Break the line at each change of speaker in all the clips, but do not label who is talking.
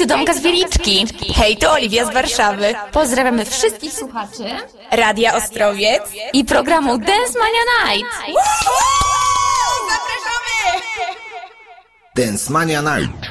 tu Domka z Wieliczki.
Hej, to Oliwia z Warszawy.
Pozdrawiamy wszystkich słuchaczy
Radia Ostrowiec
i programu Dance Mania Night.
Zapraszamy!
Dance Mania Night.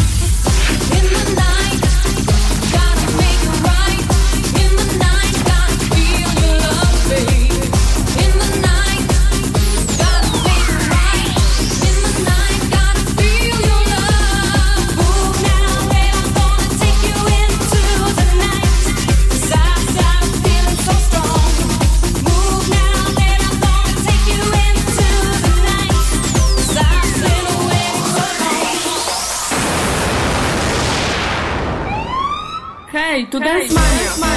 dance
man.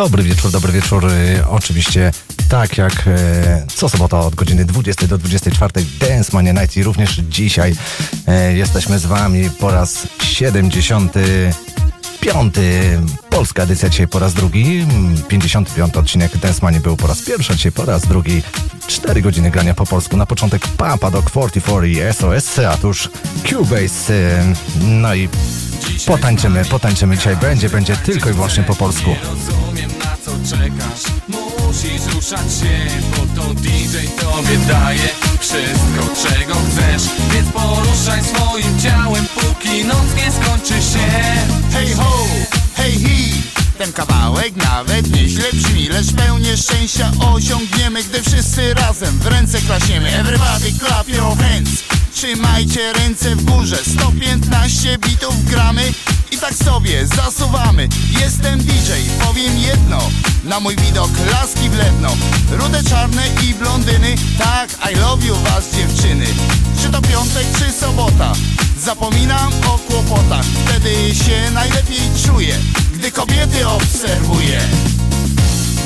Dobry wieczór, dobry wieczór. Y, Oczywiście tak jak e, co sobota od godziny 20 do 24 Dance Mania Night i również dzisiaj e, jesteśmy z wami po raz 75. Polska edycja dzisiaj po raz drugi. Mm, 55 odcinek Dance Mania był po raz pierwszy, dzisiaj po raz drugi. 4 godziny grania po polsku. Na początek Papa Dog 44 i SOS, a tuż Cubase. e, No i potańczymy, potańczymy dzisiaj. Będzie, będzie tylko i wyłącznie po polsku.
Czekasz. Musisz ruszać się Bo to DJ tobie daje Wszystko czego chcesz. Więc poruszaj swoim ciałem Póki noc nie skończy się.
Hej ho, hej hi. Ten kawałek nawet nieźle brzmi Lecz pełnię szczęścia osiągniemy Gdy wszyscy razem w ręce klasiemy. Everybody clap your hands. Trzymajcie ręce w górze. 115 bitów gramy I tak sobie zasuwamy. Jestem DJ, powiem jedno. Na mój widok laski wlewną Rude, czarne i blondyny. Tak, I love you was dziewczyny. Czy to piątek, czy sobota? Zapominam o kłopotach. Wtedy się najlepiej czuję Gdy kobiety obserwuję.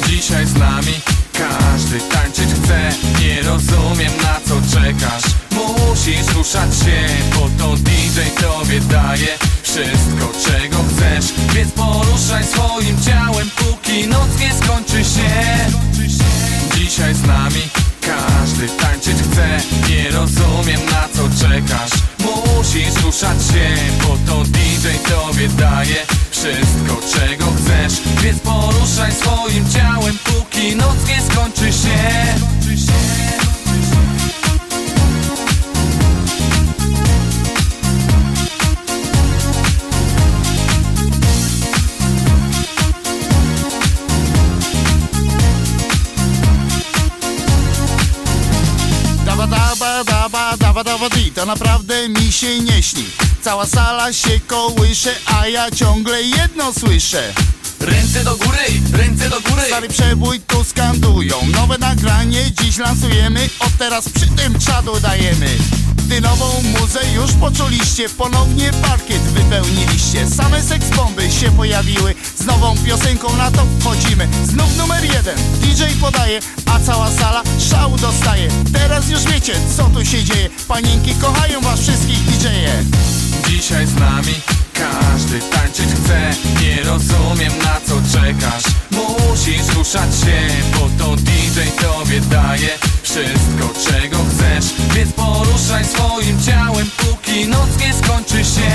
Dzisiaj z nami każdy tańczyć chce. Nie rozumiem na co czekasz. Musisz ruszać się Bo to DJ tobie daje Wszystko czego chcesz. Więc poruszaj swoim ciałem Póki noc nie skończy się. Dzisiaj z nami każdy tańczyć chce. Nie rozumiem na co czekasz. Musisz ruszać się Bo to DJ tobie daje Wszystko czego chcesz. Więc poruszaj swoim ciałem Póki noc nie skończy się
daba daba daba di To naprawdę mi się nie śni. Cała sala się kołysze A ja ciągle jedno słyszę
Ręce do góry, ręce do góry.
Stary przebój tu skandują. Nowe nagranie dziś lansujemy. Od teraz przy tym czadu dajemy. Gdy nową muzę już poczuliście Ponownie parkiet wypełniliście. Same seks bomby się pojawiły. Z nową piosenką na to wchodzimy. Znów numer jeden. DJ podaje A cała sala szału dostaje. Teraz już wiecie co tu się dzieje. Panienki kochają was wszystkich DJ-e
Dzisiaj z nami każdy tańczyć chce Nie rozumiem na co czekasz. Musisz ruszać się Bo to DJ tobie daje Wszystko czego chcesz. Więc poruszaj swoim ciałem Póki noc nie skończy się.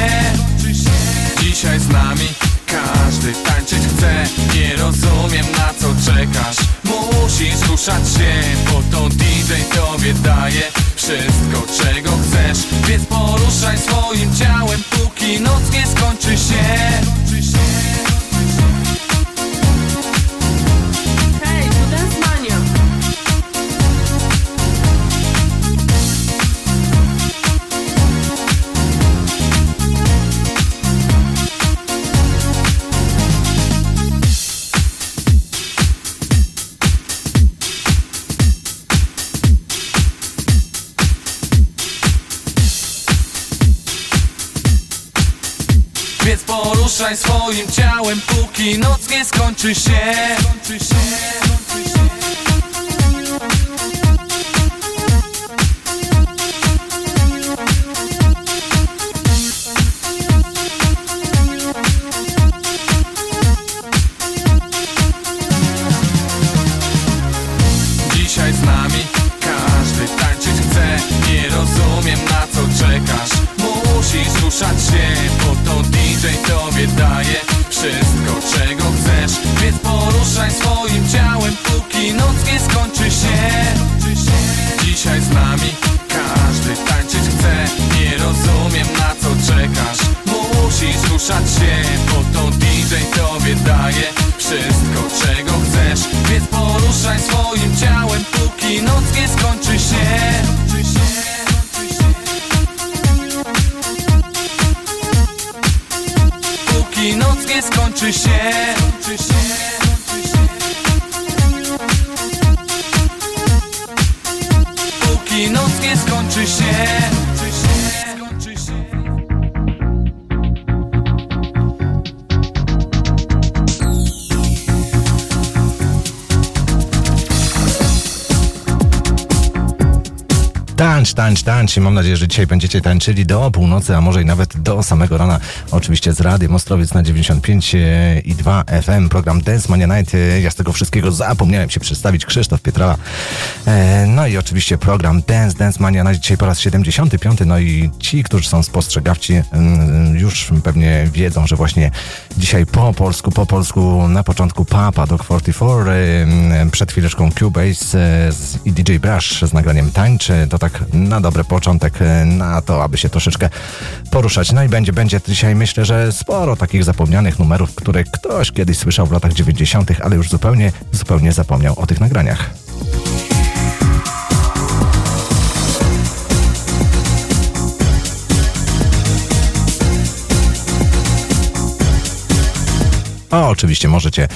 Dzisiaj z nami każdy tańczyć chce Nie rozumiem na co czekasz. Musisz ruszać się Bo to DJ tobie daje Wszystko czego chcesz. Więc poruszaj swoim ciałem Póki noc nie skończy się poruszaj swoim ciałem Póki noc nie skończy się. Dzisiaj z nami każdy tańczyć chce. Nie rozumiem na co czekasz. Musisz ruszać się tobie daje Wszystko czego chcesz. Więc poruszaj swoim ciałem Póki noc nie skończy się. Dzisiaj z nami każdy tańczyć chce. Nie rozumiem na co czekasz. Musisz ruszać się Bo to DJ tobie daje Wszystko czego chcesz. Więc poruszaj swoim ciałem Póki noc nie skończy się skończy się
Tańcz, tańcz, tańcz. I Mam nadzieję, że dzisiaj będziecie tańczyli do północy, a może i nawet do samego rana. Oczywiście z Radiem Ostrowiec na 95 i 2 FM. Program Dance Mania Night. Ja z tego wszystkiego zapomniałem się przedstawić. Krzysztof Pietrala. E, No i oczywiście program Dance, Dance Mania Night. Dzisiaj po raz 75. No i ci, którzy są spostrzegawci, mm, już pewnie wiedzą, że właśnie dzisiaj po polsku, po polsku na początku Papa Dog 44, e, przed chwileczką Cubase e, i DJ Brush z nagraniem Tańczy. To tak na dobry początek e, na to, aby się troszeczkę poruszać. No i będzie, będzie dzisiaj myślę, że sporo takich zapomnianych numerów, które ktoś kiedyś słyszał w latach 90., ale już zupełnie, zupełnie zapomniał o tych nagraniach. O, oczywiście możecie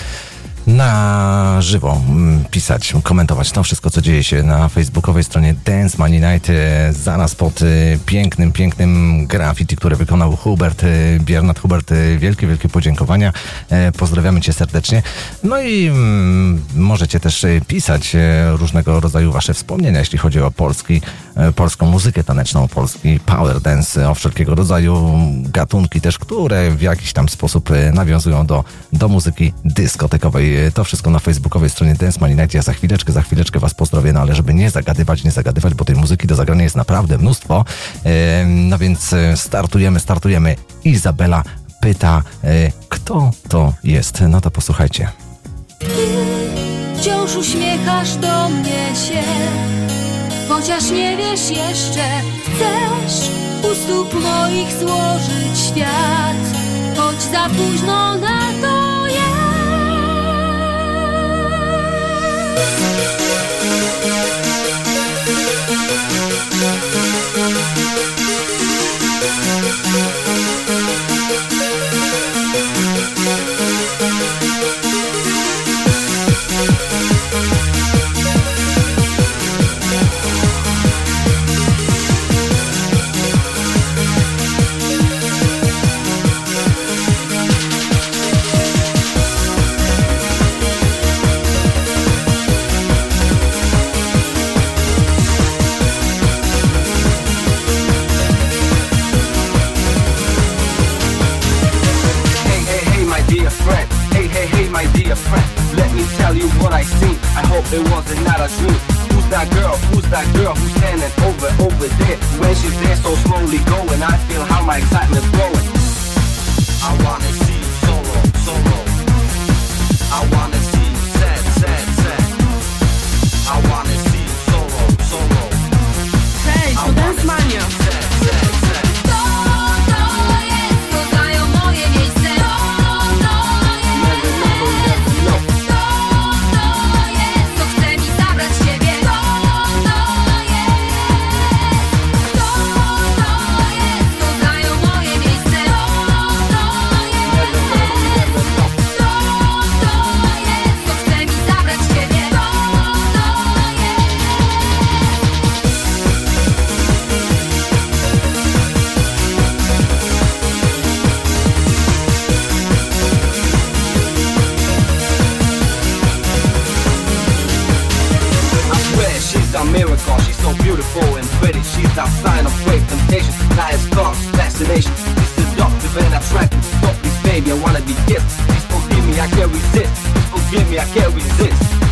na żywo mm, pisać, komentować to wszystko, co dzieje się na facebookowej stronie Dance Money Night, zaraz pod e, pięknym, pięknym graffiti, które wykonał Hubert, e, Biernat Hubert. e, Wielkie, wielkie podziękowania. E, Pozdrawiamy Cię serdecznie. No i mm, możecie też pisać różnego rodzaju Wasze wspomnienia, jeśli chodzi o polski, e, polską muzykę taneczną, polski power dance, o wszelkiego rodzaju gatunki też, które w jakiś tam sposób nawiązują do, do muzyki dyskotekowej. E, To wszystko na facebookowej stronie Dance Money Night. Ja za chwileczkę, za chwileczkę Was pozdrowię, no ale żeby nie zagadywać, nie zagadywać, bo tej muzyki do zagrania jest naprawdę mnóstwo. E, No więc e, startujemy, startujemy. Izabela pyta, kto to jest? No to posłuchajcie.
Wciąż uśmiechasz do mnie się, chociaż nie wiesz jeszcze, chcesz u stóp moich złożyć świat, choć za późno na to
Thank you. Let me tell you what I seen. I hope it wasn't not a dream. Who's that girl? Who's that girl who's standing over, over there? When she's there so slowly going, I feel how my excitement's growing. I wanna see resist. Forgive me, I can't resist.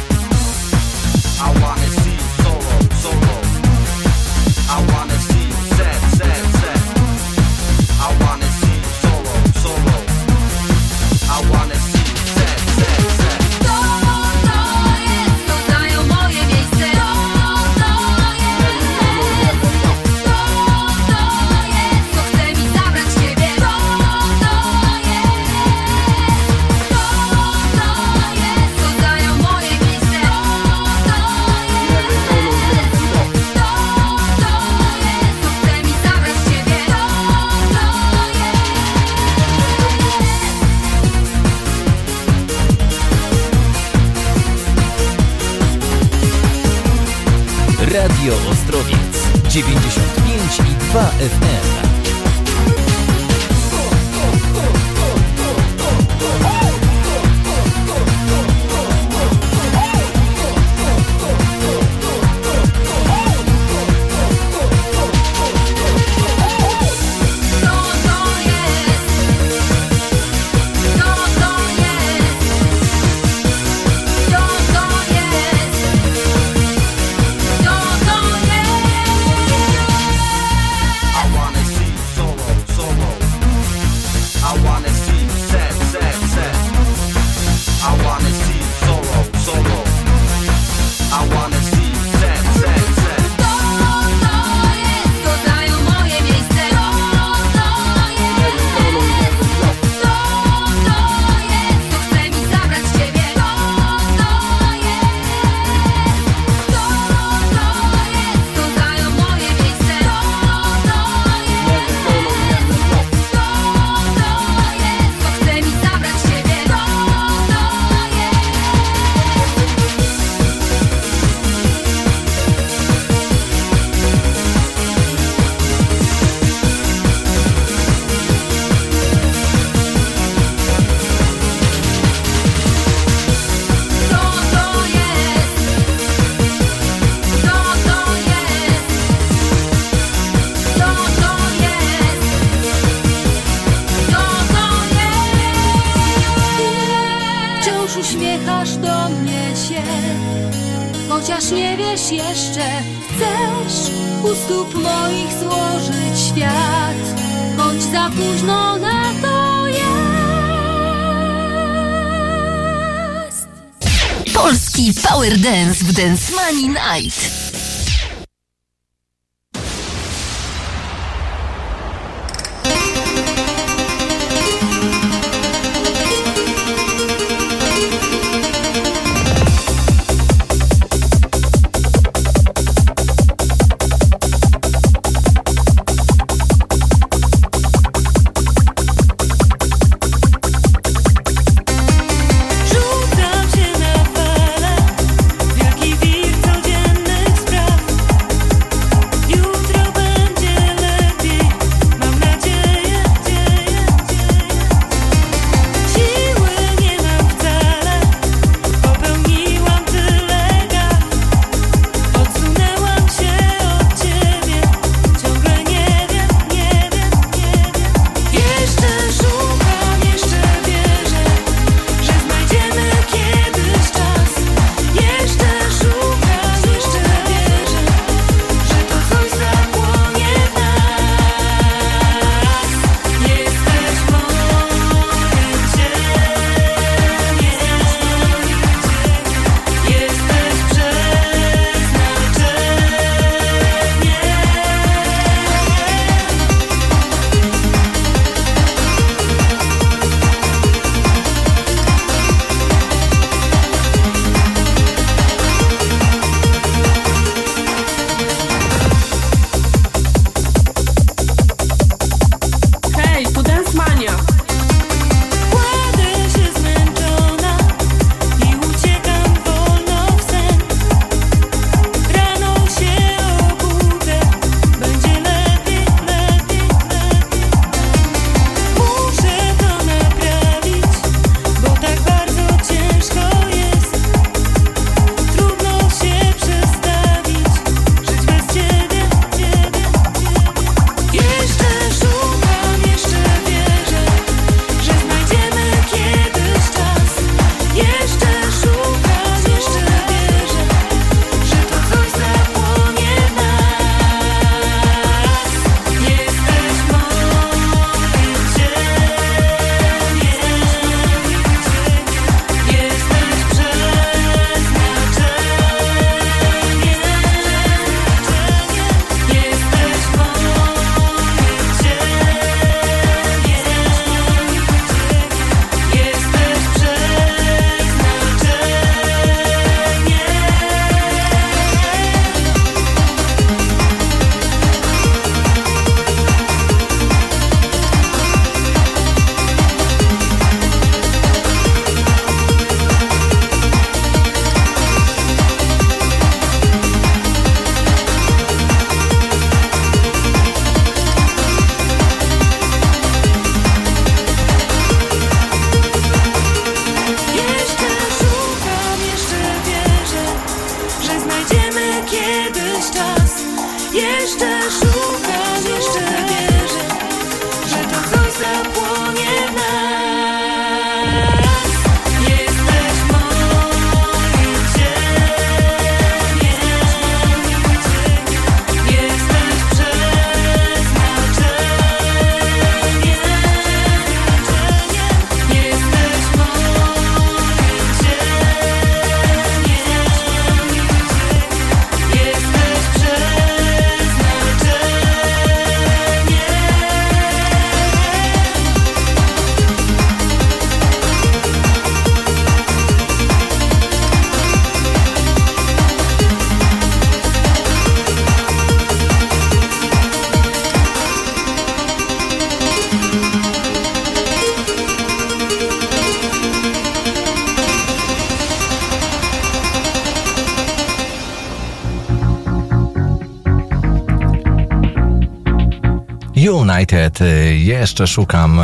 night.
United. Y, jeszcze szukam y,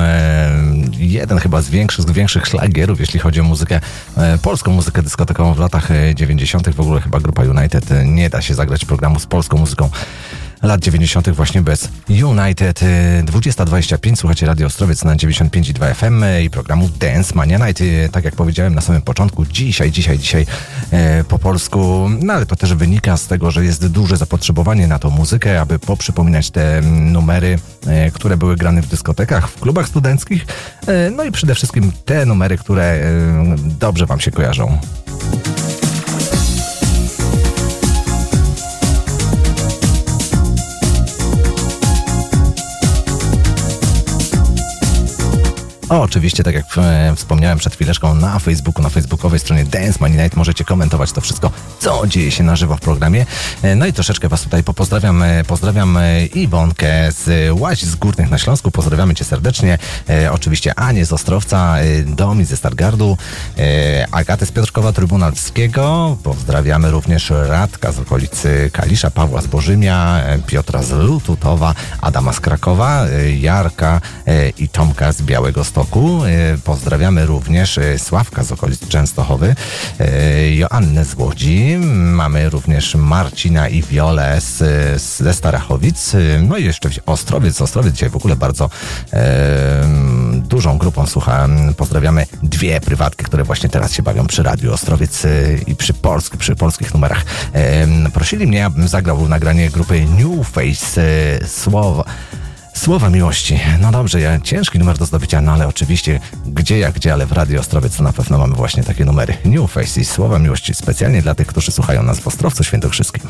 jeden chyba z większych, z większych szlagierów, jeśli chodzi o muzykę, y, polską muzykę dyskotekową w latach 90. W ogóle chyba grupa United nie da się zagrać programu z polską muzyką lat 90. właśnie bez United. Y, 20.25 słuchacie Radio Ostrowiec na 95,2 FM i programu Dance Mania Night. Tak jak powiedziałem na samym początku, dzisiaj, dzisiaj, dzisiaj e, po polsku, no ale to też wynika z tego, że jest duże zapotrzebowanie na tą muzykę, aby poprzypominać te numery, e, które były grane w dyskotekach, w klubach studenckich, e, no i przede wszystkim te numery, które e, dobrze Wam się kojarzą. O, oczywiście, tak jak e, wspomniałem przed chwileczką na Facebooku, na facebookowej stronie Dance Money Night możecie komentować to wszystko, co dzieje się na żywo w programie. E, No i troszeczkę Was tutaj e, Pozdrawiam e, Iwonkę z Łaź z Górnych na Śląsku. Pozdrawiamy Cię serdecznie. E, Oczywiście Anię z Ostrowca, e, Domi ze Stargardu, Agatę z Piotrkowa Trybunalskiego. Pozdrawiamy również Radka z okolicy Kalisza, Pawła z Bożymia, Piotra z Lututowa, Adama z Krakowa, Jarka i Tomka z Białego Stoku. E, Pozdrawiamy również e, Sławka z okolic Częstochowy, e, Joannę z Łodzi. Mamy również Marcina i Wiolę z, ze Starachowic. No i jeszcze Ostrowiec. Ostrowiec dzisiaj w ogóle bardzo e, dużą grupą słucha. Pozdrawiamy dwie prywatki, które właśnie teraz się bawią przy Radiu Ostrowiec i przy, polsk, przy polskich numerach. E, Prosili mnie, abym zagrał nagranie grupy New Face e, Słowo. Słowa miłości. No dobrze, ja, ciężki numer do zdobycia, no ale oczywiście gdzie jak gdzie, ale w Radio Ostrowiec na pewno mamy właśnie takie numery. New Face i Słowa miłości specjalnie dla tych, którzy słuchają nas w Ostrowcu Świętokrzyskim.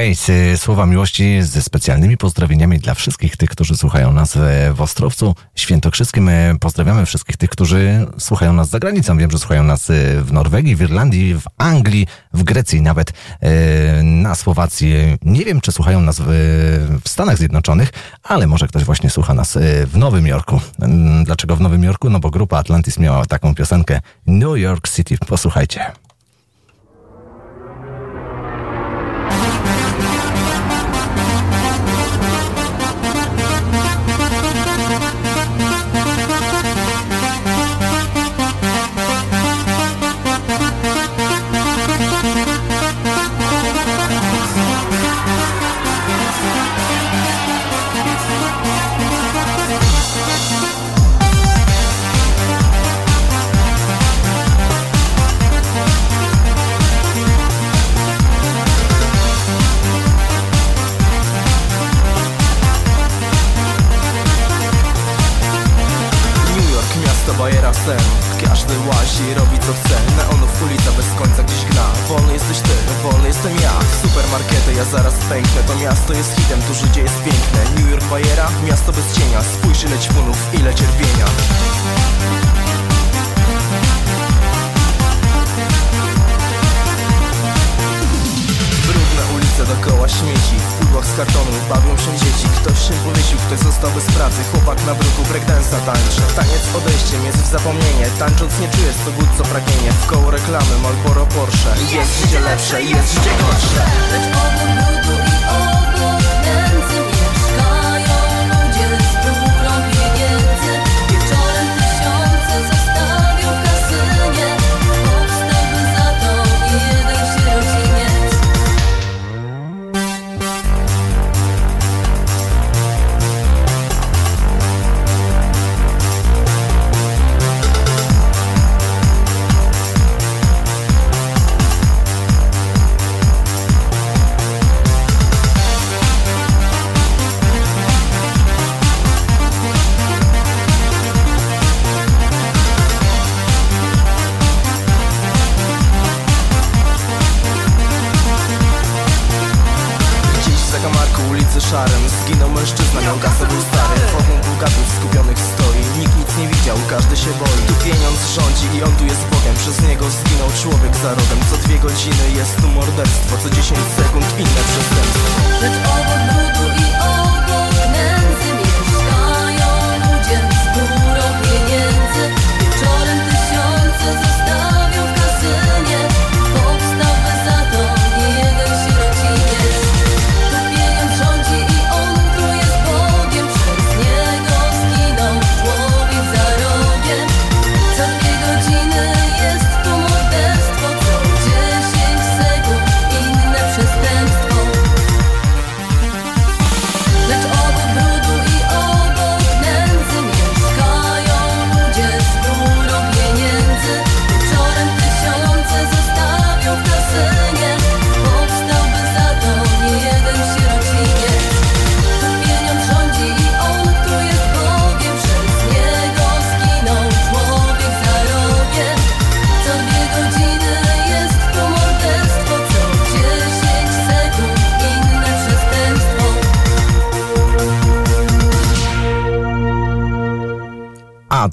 Waits, słowa miłości ze specjalnymi pozdrowieniami dla wszystkich tych, którzy słuchają nas e, w Ostrowcu Świętokrzyskim. E, pozdrawiamy wszystkich tych, którzy słuchają nas za granicą. Wiem, że słuchają nas e, w Norwegii, w Irlandii, w Anglii, w Grecji, nawet na Słowacji. Nie wiem, czy słuchają nas w Stanach Zjednoczonych, ale może ktoś właśnie słucha nas w Nowym Jorku. Dlaczego w Nowym Jorku? No bo grupa Atlantis miała taką piosenkę New York City. Posłuchajcie.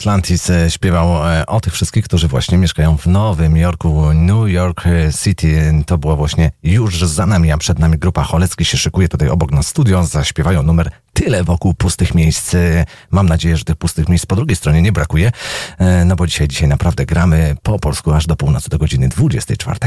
Atlantis e, śpiewał e, o tych wszystkich, którzy właśnie mieszkają w Nowym Jorku, New York City. To było właśnie już za nami, a przed nami grupa Cholecki się szykuje tutaj obok nas studio, zaśpiewają numer Tyle wokół pustych miejsc. E, mam nadzieję, że tych pustych miejsc po drugiej stronie nie brakuje, no bo dzisiaj, dzisiaj naprawdę gramy po polsku aż do północy, do godziny 24.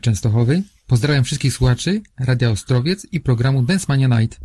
Częstochowej. Pozdrawiam wszystkich słuchaczy Radia Ostrowiec i programu Dance Mania Night.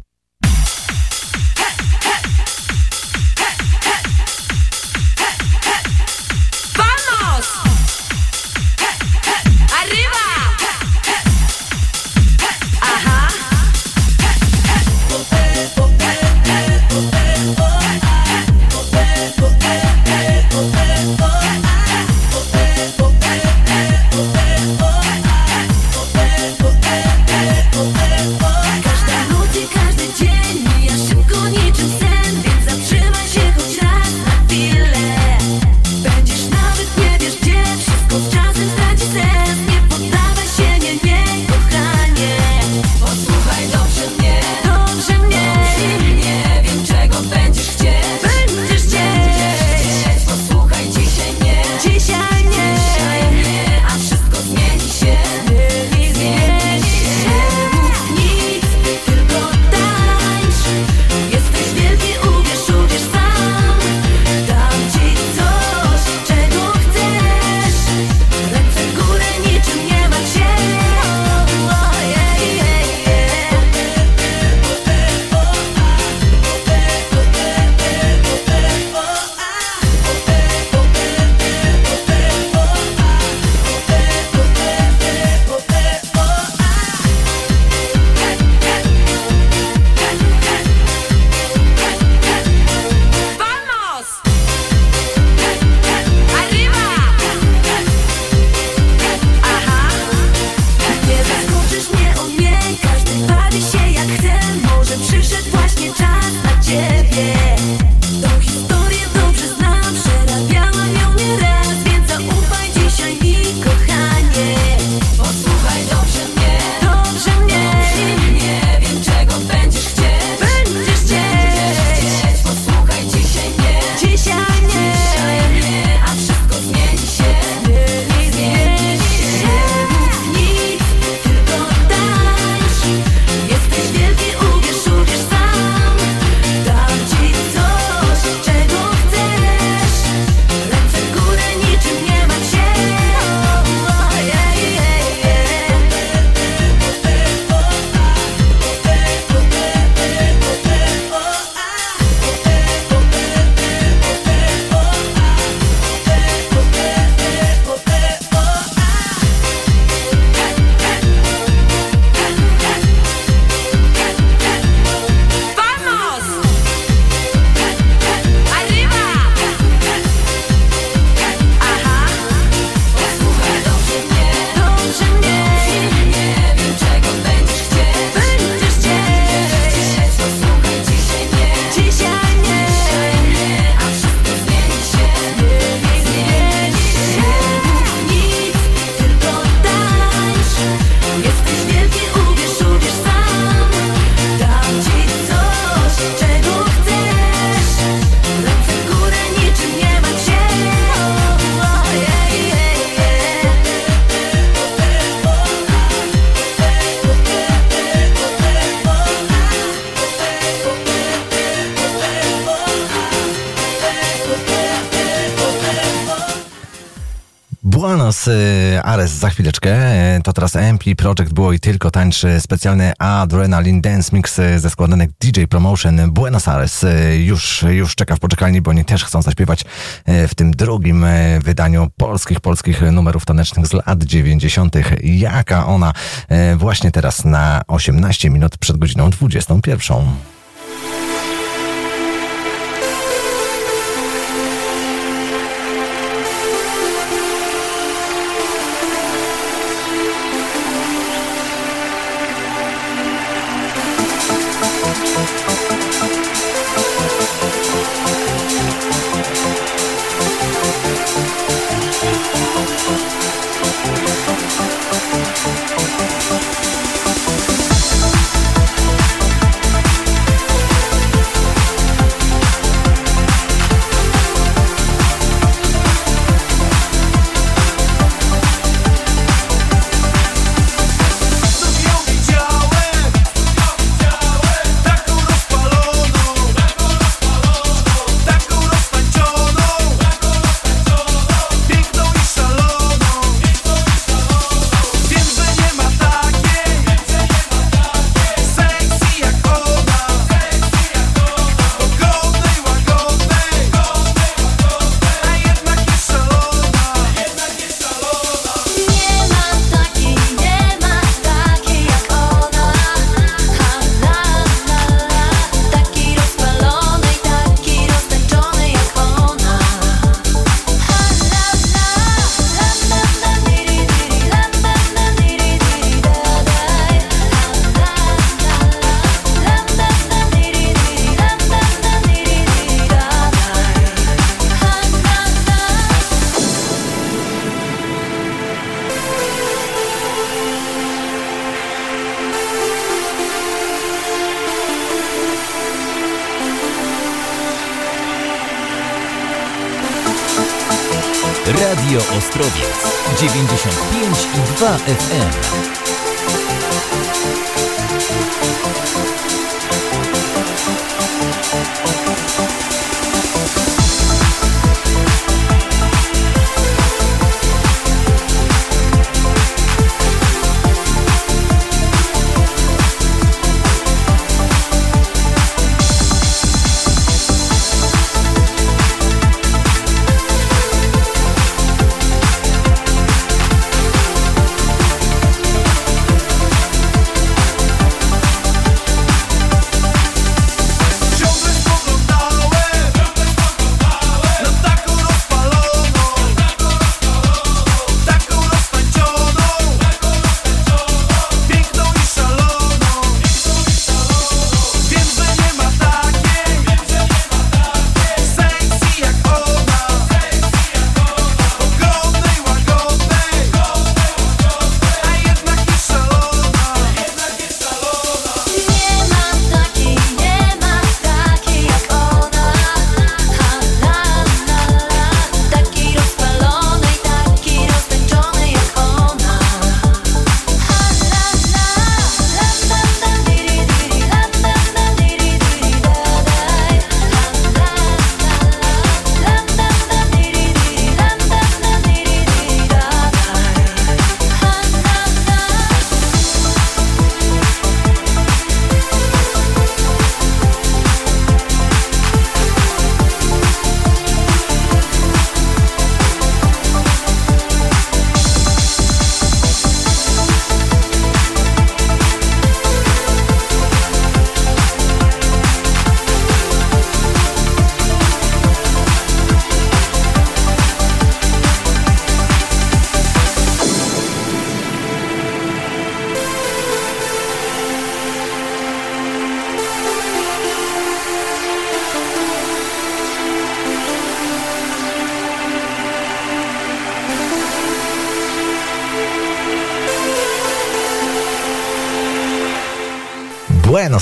chwileczkę. E, to teraz MP Project było i tylko tańczy specjalny Adrenaline Dance Mix e, ze składanek DJ Promotion Buenos Aires. Już, już czeka w poczekalni, bo oni też chcą zaśpiewać w tym drugim wydaniu polskich, polskich numerów tanecznych z lat 90. Jaka ona właśnie teraz na 18 minut przed godziną 21.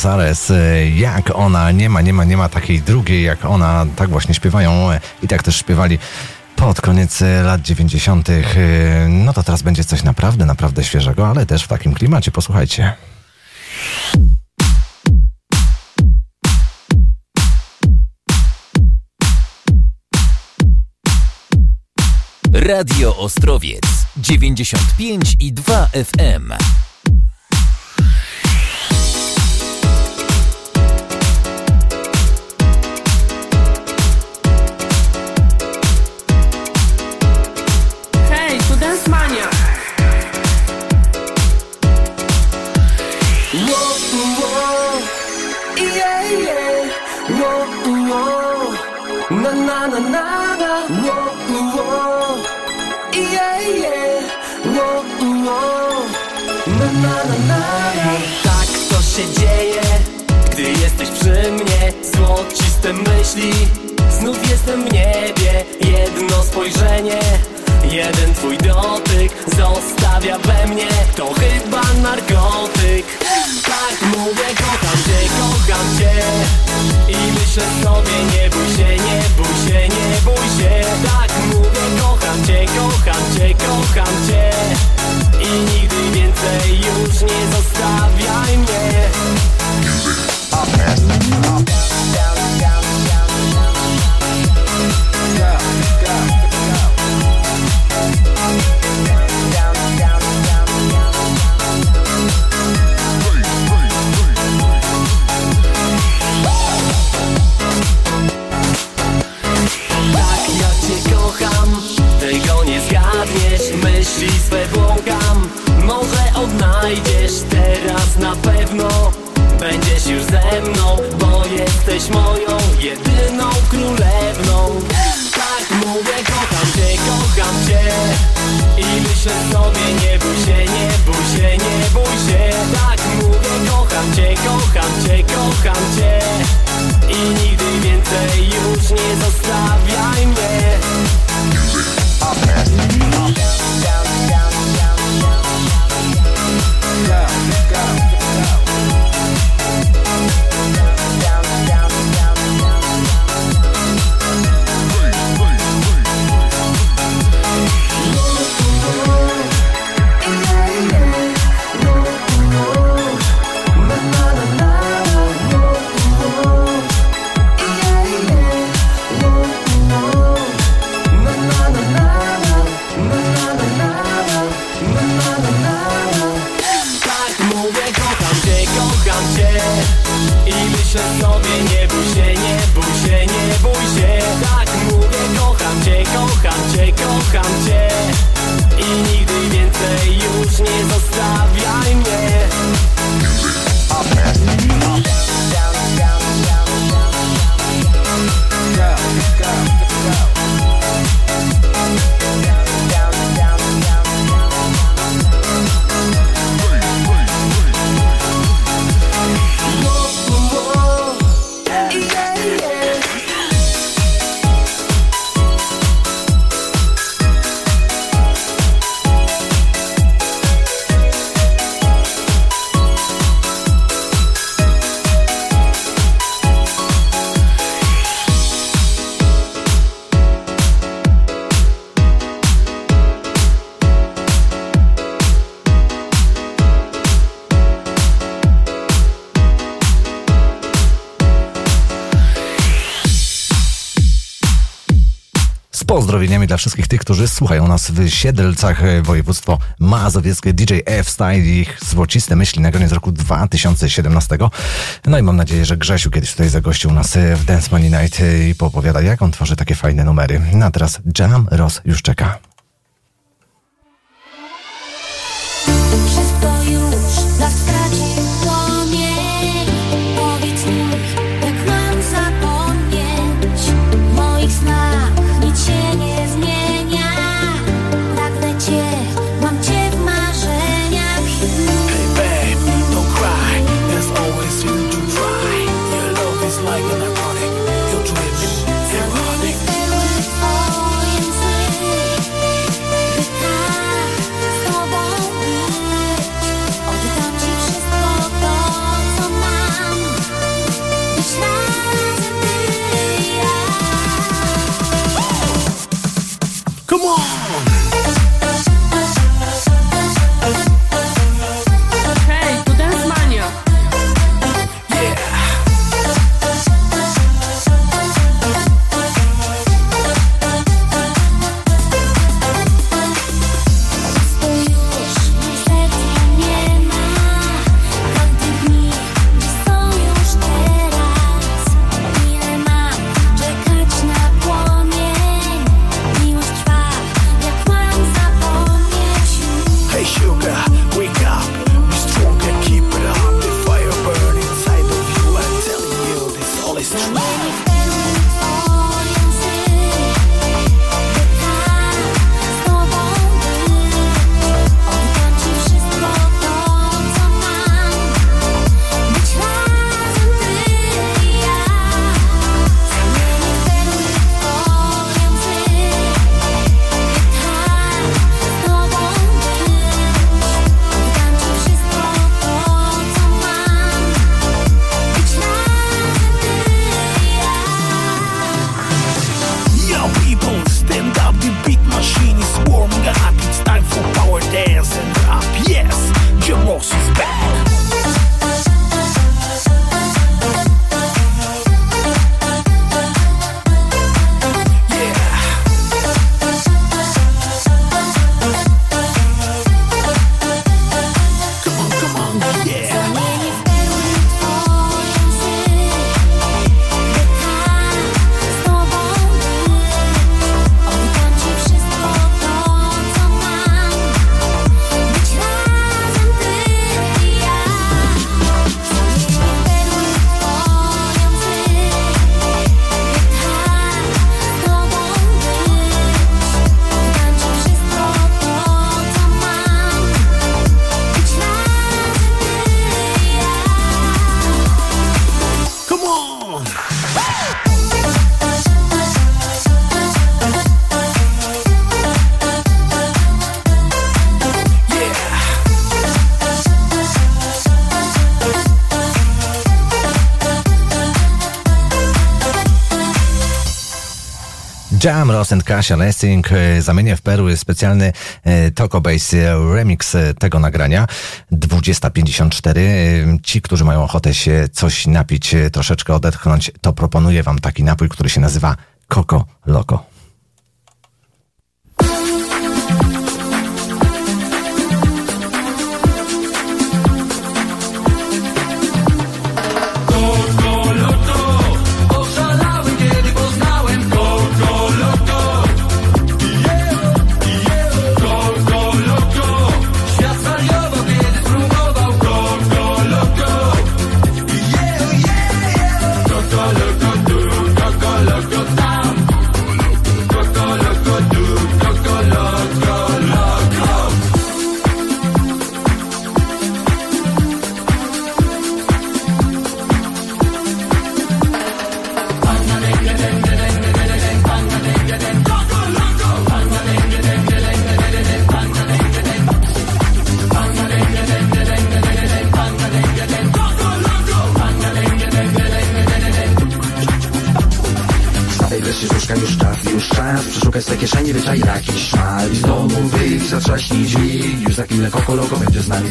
Aires, e, jak ona, nie ma, nie ma, nie ma takiej drugiej jak ona, tak właśnie śpiewają e, i tak też śpiewali pod koniec e, lat 90. e, No to teraz będzie coś naprawdę, naprawdę świeżego, ale też w takim klimacie, posłuchajcie.
Radio Ostrowiec 95 i 2 FM.
Tak to się dzieje, gdy jesteś przy mnie. Złociste myśli, znów jestem w niebie. Jedno spojrzenie. Jeden twój dotyk zostawia we mnie To chyba narkotyk. Tak mówię, kocham cię, kocham cię. I myślę sobie, nie bój się, nie bój się, nie bój się. Tak mówię, kocham cię, kocham cię, kocham cię. I nigdy więcej już nie zostawiaj mnie może odnajdziesz Teraz na pewno. Będziesz już ze mną Bo jesteś moją jedyną królewną. Tak mówię, kocham cię, kocham cię. I myślę sobie, nie bój się, nie bój się, nie bój się. Tak mówię, kocham cię, kocham cię, kocham cię. I nigdy więcej już nie zostawiaj mnie
pozdrowieniami dla wszystkich tych, którzy słuchają nas w Siedlcach, e, województwo mazowieckie, DJ F-Style i ich złociste myśli na koniec roku 2017. No i mam nadzieję, że Grzesiu kiedyś tutaj zagościł nas e, w Dance Money Night e, i poopowiada, jak on tworzy takie fajne numery. No a teraz Jam Ross już czeka. Jam, Ross and Kasia Lessing. E, Zamienię w perły specjalny e, Toko Bass e, remix tego nagrania. 20.54. E, Ci, którzy mają ochotę się coś napić, troszeczkę odetchnąć, to proponuję wam taki napój, który się nazywa Coco Loco.
Już za chwilę Coco Loco będzie z nami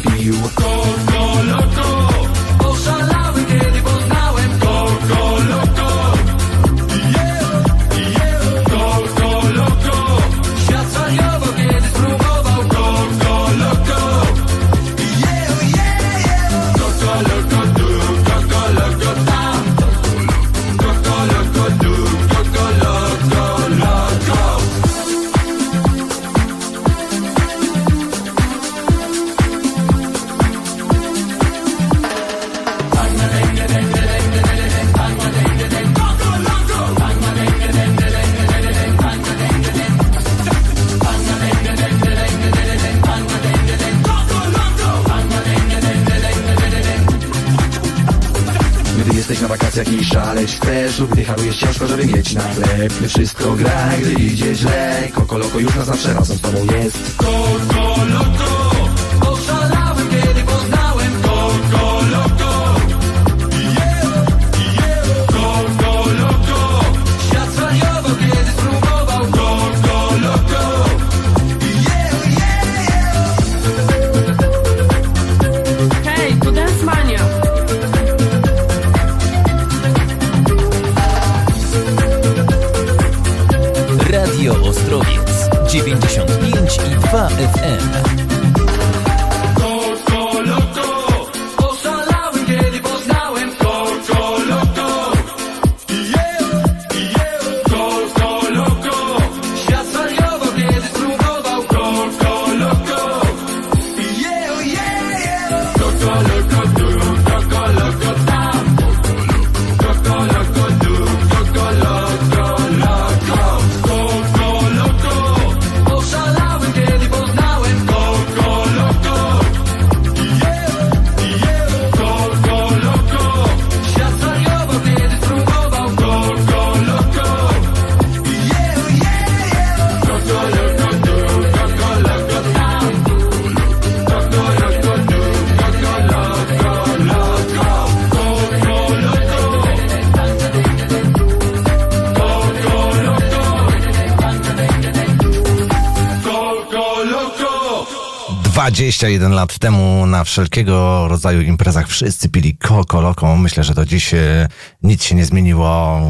21 lat temu na wszelkiego rodzaju imprezach wszyscy pili Coco Loco. Myślę, że do dziś e, nic się nie zmieniło.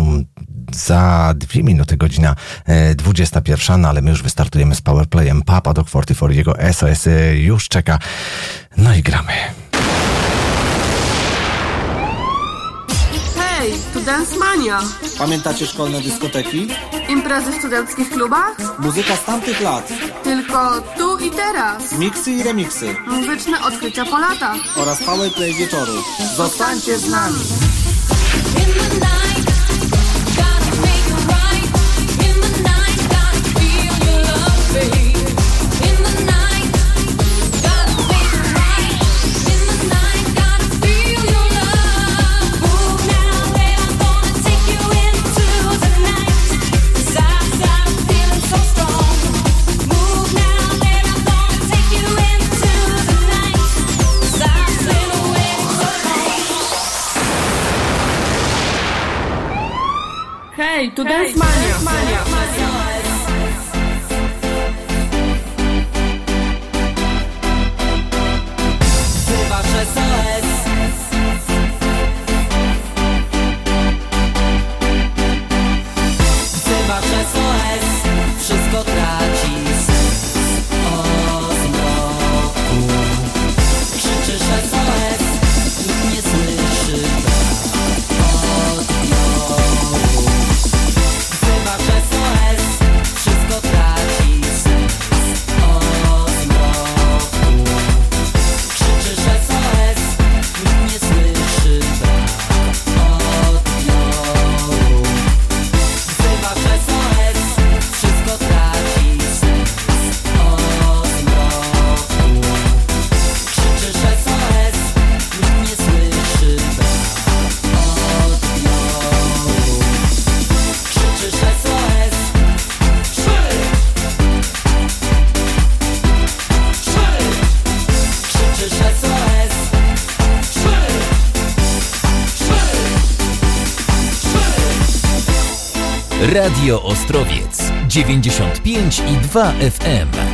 Za dwie minuty godzina e, 21, no ale my już wystartujemy z Powerplayem. Papa Dog 44, jego SOS e, już czeka. No i gramy.
Hej, tu Dance Mania.
Pamiętacie szkolne dyskoteki?
Imprezy w studenckich klubach?
Muzyka z tamtych lat.
Tylko tu i teraz.
Miksy i remiksy.
Muzyczne odkrycia po latach.
Oraz powerplay wieczoru. Zostańcie z nami.
Radio Ostrowiec 95 i 2 FM.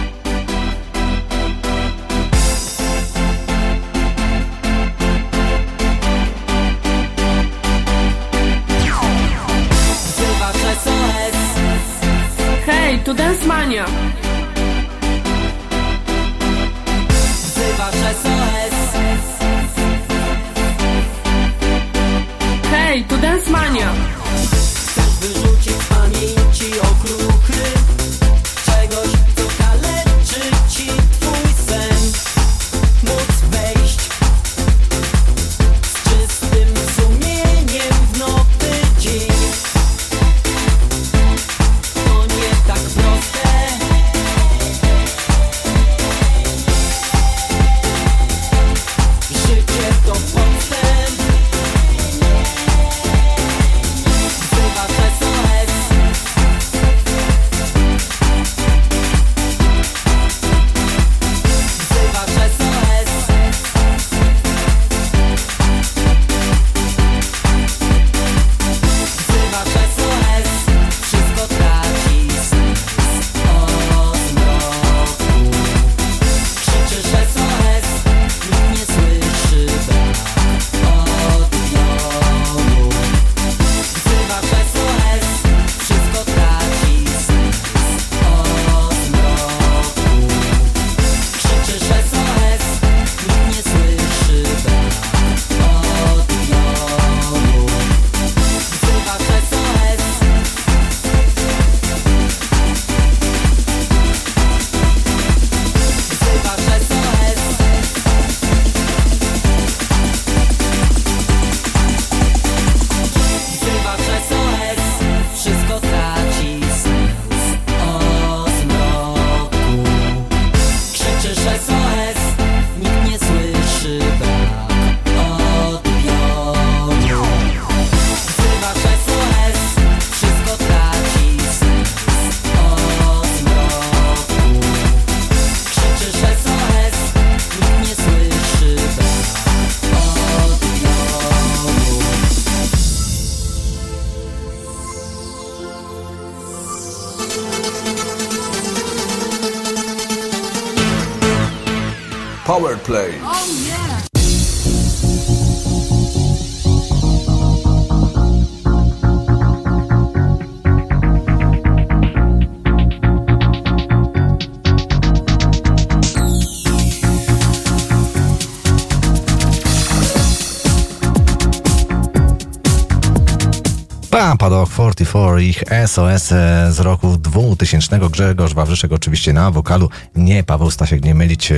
ich SOS e, z roku 2000. Grzegorz Wawrzyszek oczywiście na wokalu. Nie, Paweł Stasiek, nie mylić e,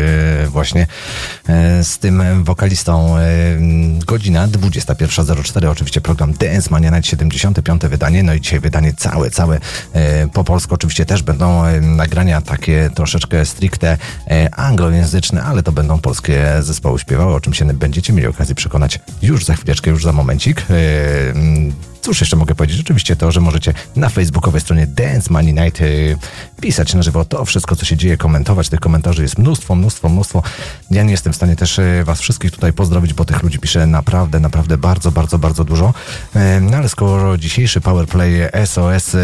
właśnie e, z tym wokalistą. Godzina 21.04, oczywiście program Dance Mania Night 75. wydanie. No i dzisiaj wydanie całe, całe po polsku. Oczywiście też będą nagrania takie troszeczkę stricte anglojęzyczne, ale to będą polskie zespoły śpiewały, o czym się będziecie mieli okazję przekonać już za chwileczkę, już za momencik. Cóż jeszcze mogę powiedzieć? Oczywiście to, że możecie na facebookowej stronie Dance Money Night y, pisać na żywo to wszystko, co się dzieje, komentować. Tych komentarzy jest mnóstwo, mnóstwo, mnóstwo. Ja nie jestem w stanie też y, was wszystkich tutaj pozdrowić, bo tych ludzi pisze naprawdę, naprawdę bardzo, bardzo, bardzo dużo. Y, No ale skoro dzisiejszy Powerplay SOS,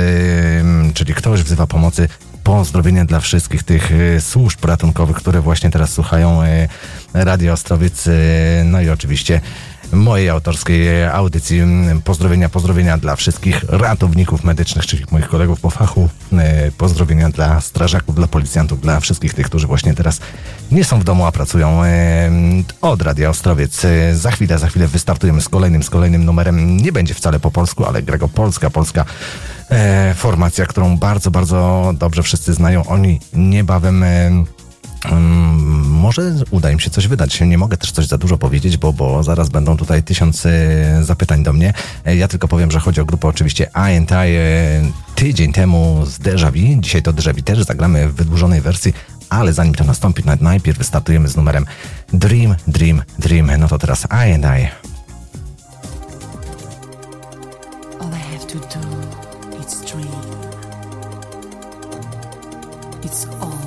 czyli ktoś wzywa pomocy, pozdrowienia dla wszystkich tych służb ratunkowych, które właśnie teraz słuchają Radio Ostrowiec. No i oczywiście mojej autorskiej audycji. Pozdrowienia, pozdrowienia dla wszystkich ratowników medycznych, czyli moich kolegów po fachu. y, Pozdrowienia dla strażaków, dla policjantów, dla wszystkich tych, którzy właśnie teraz nie są w domu, a pracują y, od Radia Ostrowiec. Y, Za chwilę, za chwilę wystartujemy z kolejnym, z kolejnym numerem. Nie będzie wcale po polsku, ale gra go polska, polska e, formacja, którą bardzo, bardzo dobrze wszyscy znają. Oni niebawem e, może uda im się coś wydać. Nie mogę też coś za dużo powiedzieć, bo, bo zaraz będą tutaj tysiąc e, zapytań do mnie. E, Ja tylko powiem, że chodzi o grupę oczywiście I&I e, tydzień temu z Deja Vu. Dzisiaj to Deja Vu też zagramy w wydłużonej wersji, ale zanim to nastąpi, naj- najpierw wystartujemy z numerem Dream, Dream, Dream. No to teraz I&I.
All I to do dream. It's all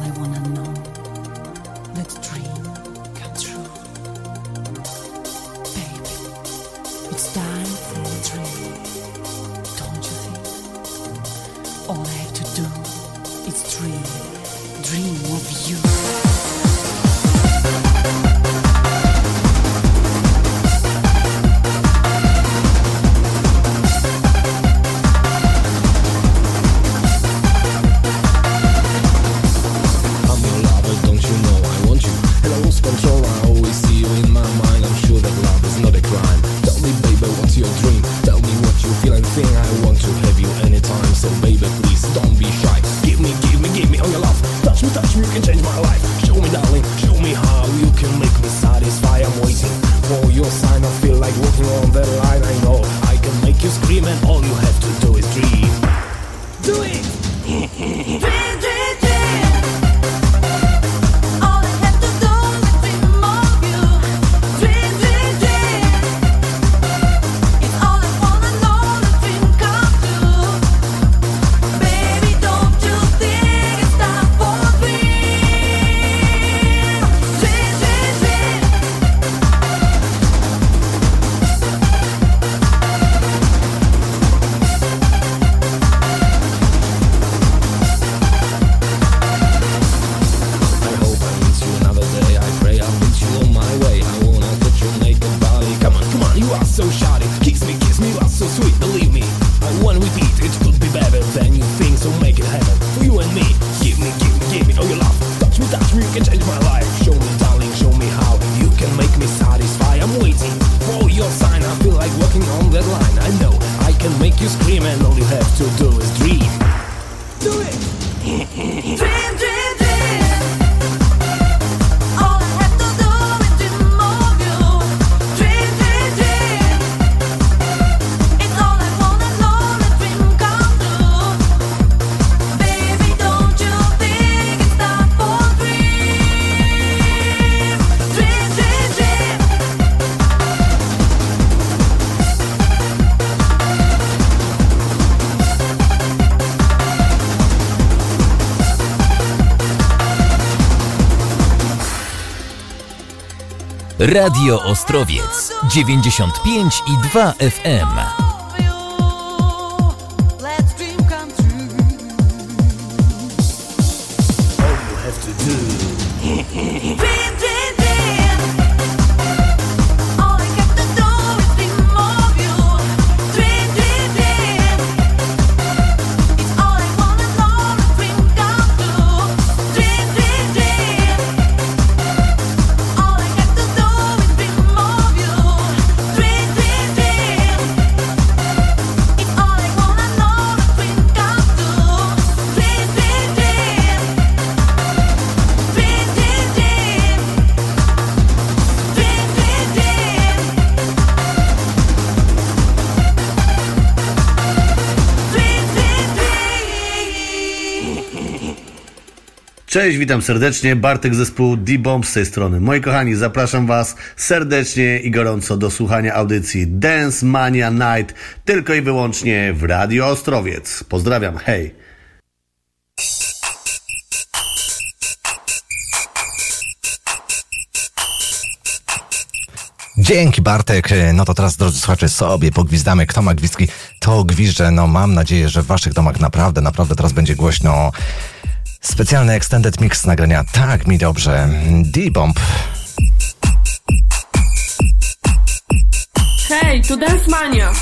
Radio Ostrowiec 95 i 2 FM.
Cześć, witam serdecznie. Bartek zespół D-Bomb z tej strony. Moi kochani, zapraszam Was serdecznie i gorąco do słuchania audycji Dance Mania Night tylko i wyłącznie w Radio Ostrowiec. Pozdrawiam, hej!
Dzięki Bartek. No to teraz drodzy słuchacze sobie pogwizdamy. Kto ma gwizdki, to gwizdże. No mam nadzieję, że w waszych domach naprawdę, naprawdę teraz będzie głośno. Specjalny extended mix nagrania. Tak mi dobrze. D-Bomb.
Hej, tu Dance Mania!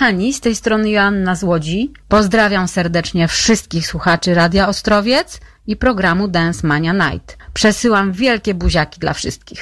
Kochani, z tej strony Joanna z Łodzi. Pozdrawiam serdecznie wszystkich słuchaczy Radia Ostrowiec i programu Dance Mania Night. Przesyłam wielkie buziaki dla wszystkich.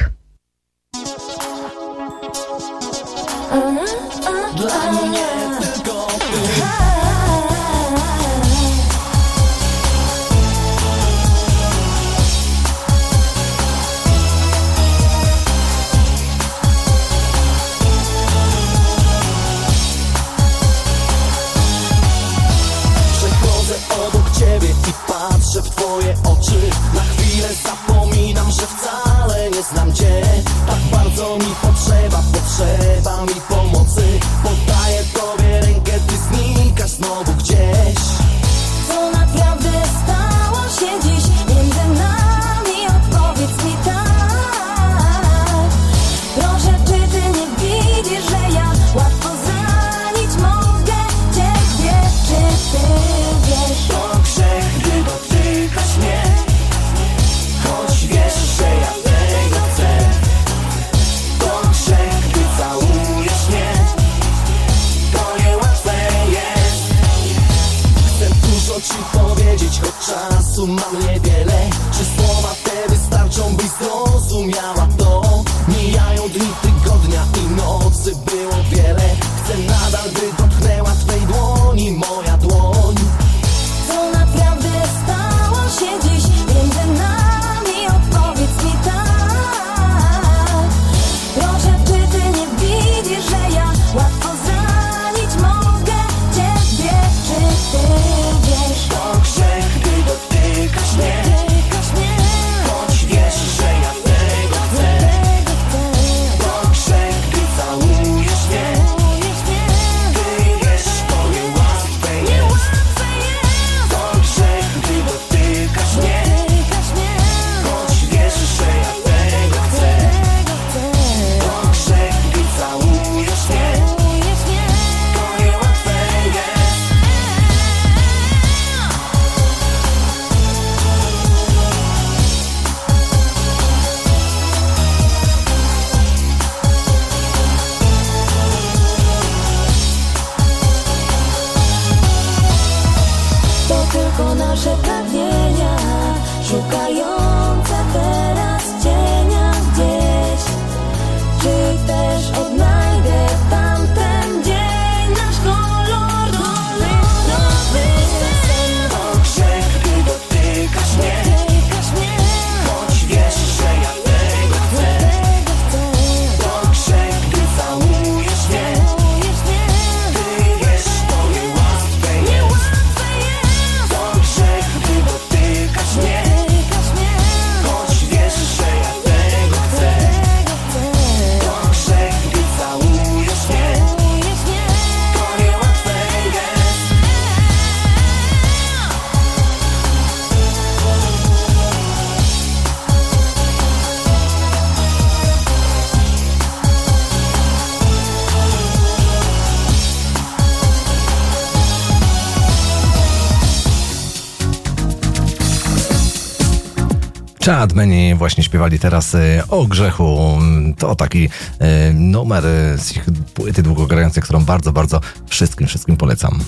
Chadmeni właśnie śpiewali teraz y, o grzechu. To taki y, numer y, z ich płyty długogrającej, którą bardzo, bardzo wszystkim, wszystkim polecam.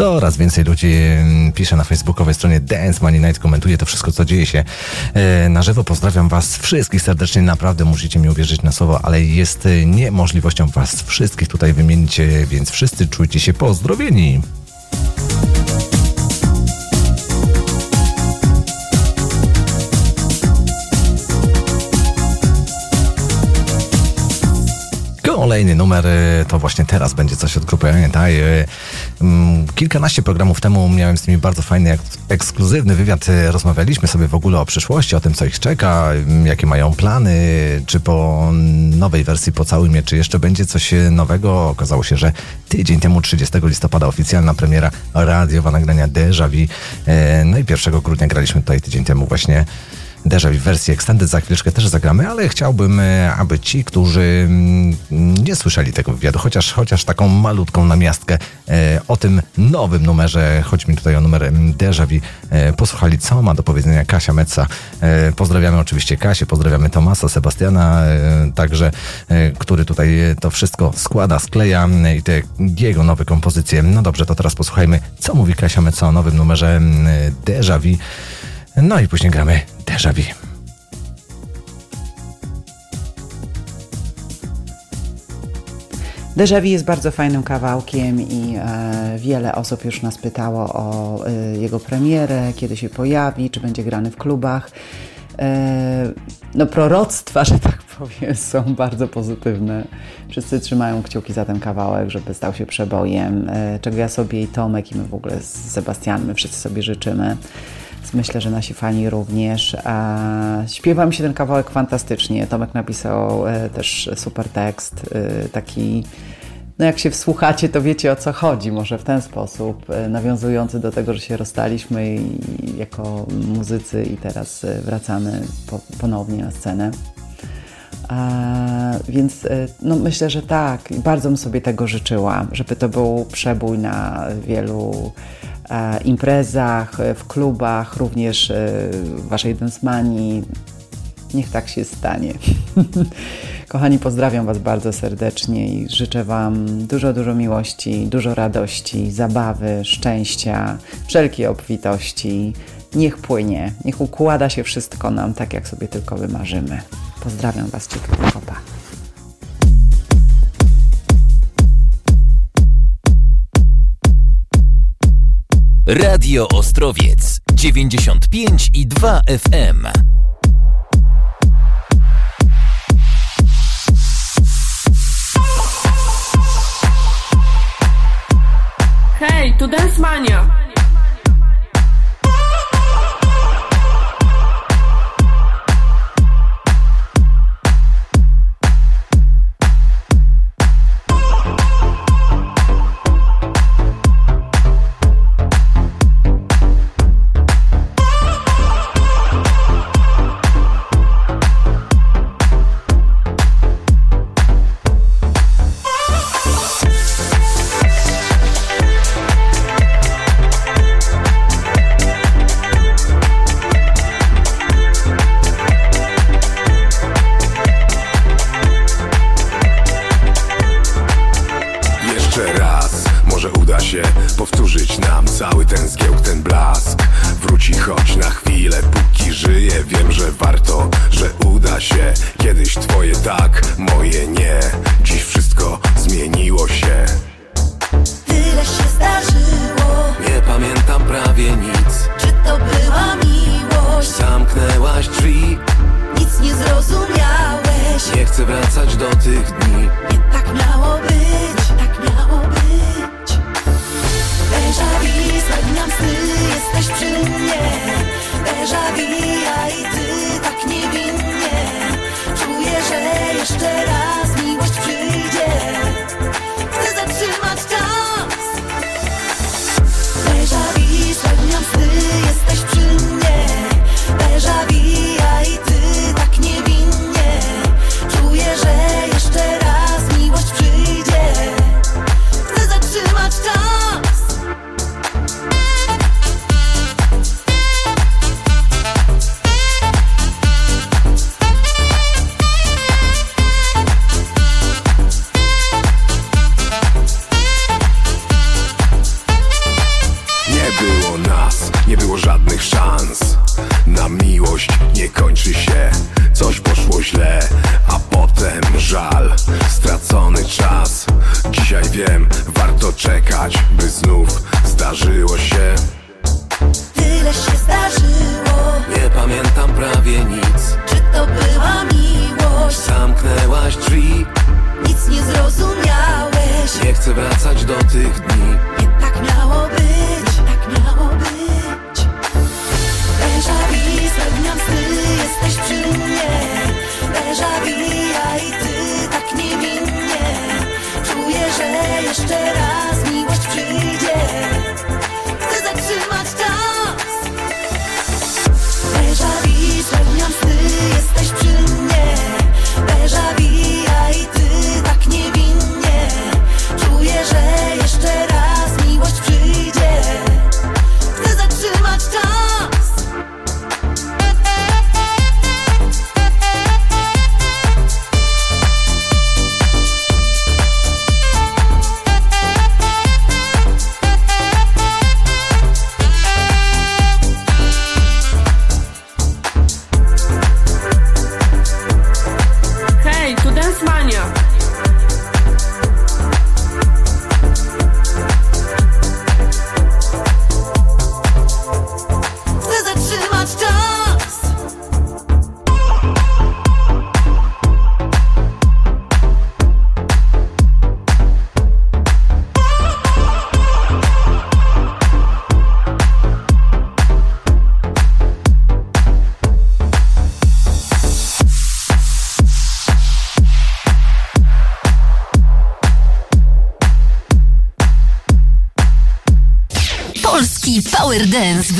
Coraz więcej ludzi mm, pisze na facebookowej stronie Dance Money Night, komentuje to wszystko, co dzieje się e, na żywo. Pozdrawiam Was wszystkich serdecznie, naprawdę musicie mi uwierzyć na słowo, ale jest e, niemożliwością Was wszystkich tutaj wymienić, e, więc wszyscy czujcie się pozdrowieni. Kolejny numer y, to właśnie teraz będzie coś od grupy y, mm, Kilkanaście programów temu miałem z nimi bardzo fajny, ek- ekskluzywny wywiad. y, Rozmawialiśmy sobie w ogóle o przyszłości, o tym, co ich czeka, y, jakie mają plany, czy po nowej wersji po całym czy jeszcze będzie coś nowego. Okazało się, że tydzień temu, 30 listopada, oficjalna premiera radiowa nagrania Deja Vu. No i 1 grudnia graliśmy tutaj tydzień temu właśnie Deja w wersji Extended za chwileczkę też zagramy, ale chciałbym, e, aby ci, którzy mm, nie słyszeli tego wywiadu, chociaż, chociaż taką malutką namiastkę e, o tym nowym numerze, chodź mi tutaj o numer em, Déjà Vu, e, posłuchali, co ma do powiedzenia Kasia Metza. E, pozdrawiamy oczywiście Kasię, pozdrawiamy Tomasa, Sebastiana, także, który tutaj to wszystko składa, skleja i te jego nowe kompozycje. No dobrze, to teraz posłuchajmy, co mówi Kasia Metza o nowym numerze em, Déjà Vu. No i później gramy Déjà Vu.
Déjà Vu jest bardzo fajnym kawałkiem i e, wiele osób już nas pytało o e, jego premierę, kiedy się pojawi, czy będzie grany w klubach. E, no proroctwa, że tak powiem, są bardzo pozytywne. Wszyscy trzymają kciuki za ten kawałek, żeby stał się przebojem, e, czego ja sobie i Tomek i my w ogóle z Sebastianem, my wszyscy sobie życzymy. Myślę, że nasi fani również. Śpiewa mi się ten kawałek fantastycznie. Tomek napisał e, też super tekst, e, taki no jak się wsłuchacie, to wiecie o co chodzi, może w ten sposób, e, nawiązujący do tego, że się rozstaliśmy i, jako muzycy i teraz wracamy po, ponownie na scenę. Więc no, myślę, że tak, bardzo bym sobie tego życzyła, żeby to był przebój na wielu imprezach, e, w klubach, również e, w waszej densmanii. Niech tak się stanie. Kochani, pozdrawiam Was bardzo serdecznie i życzę Wam dużo, dużo miłości, dużo radości, zabawy, szczęścia, wszelkiej obfitości. Niech płynie, niech układa się wszystko nam tak, jak sobie tylko wymarzymy. Pozdrawiam Was ciepło, pa.
Radio Ostrowiec 95 i 2 FM.
Hej, tu Dance Mania!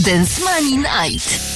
Dance Money Night.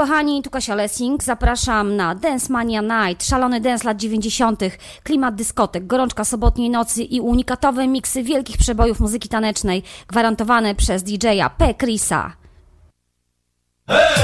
kochani, tu Kasia Lessing. Zapraszam na Dance Mania Night, szalony dance lat 90., klimat dyskotek, gorączka sobotniej nocy i unikatowe miksy wielkich przebojów muzyki tanecznej, gwarantowane przez DJ-a P. Chrisa.
Hey!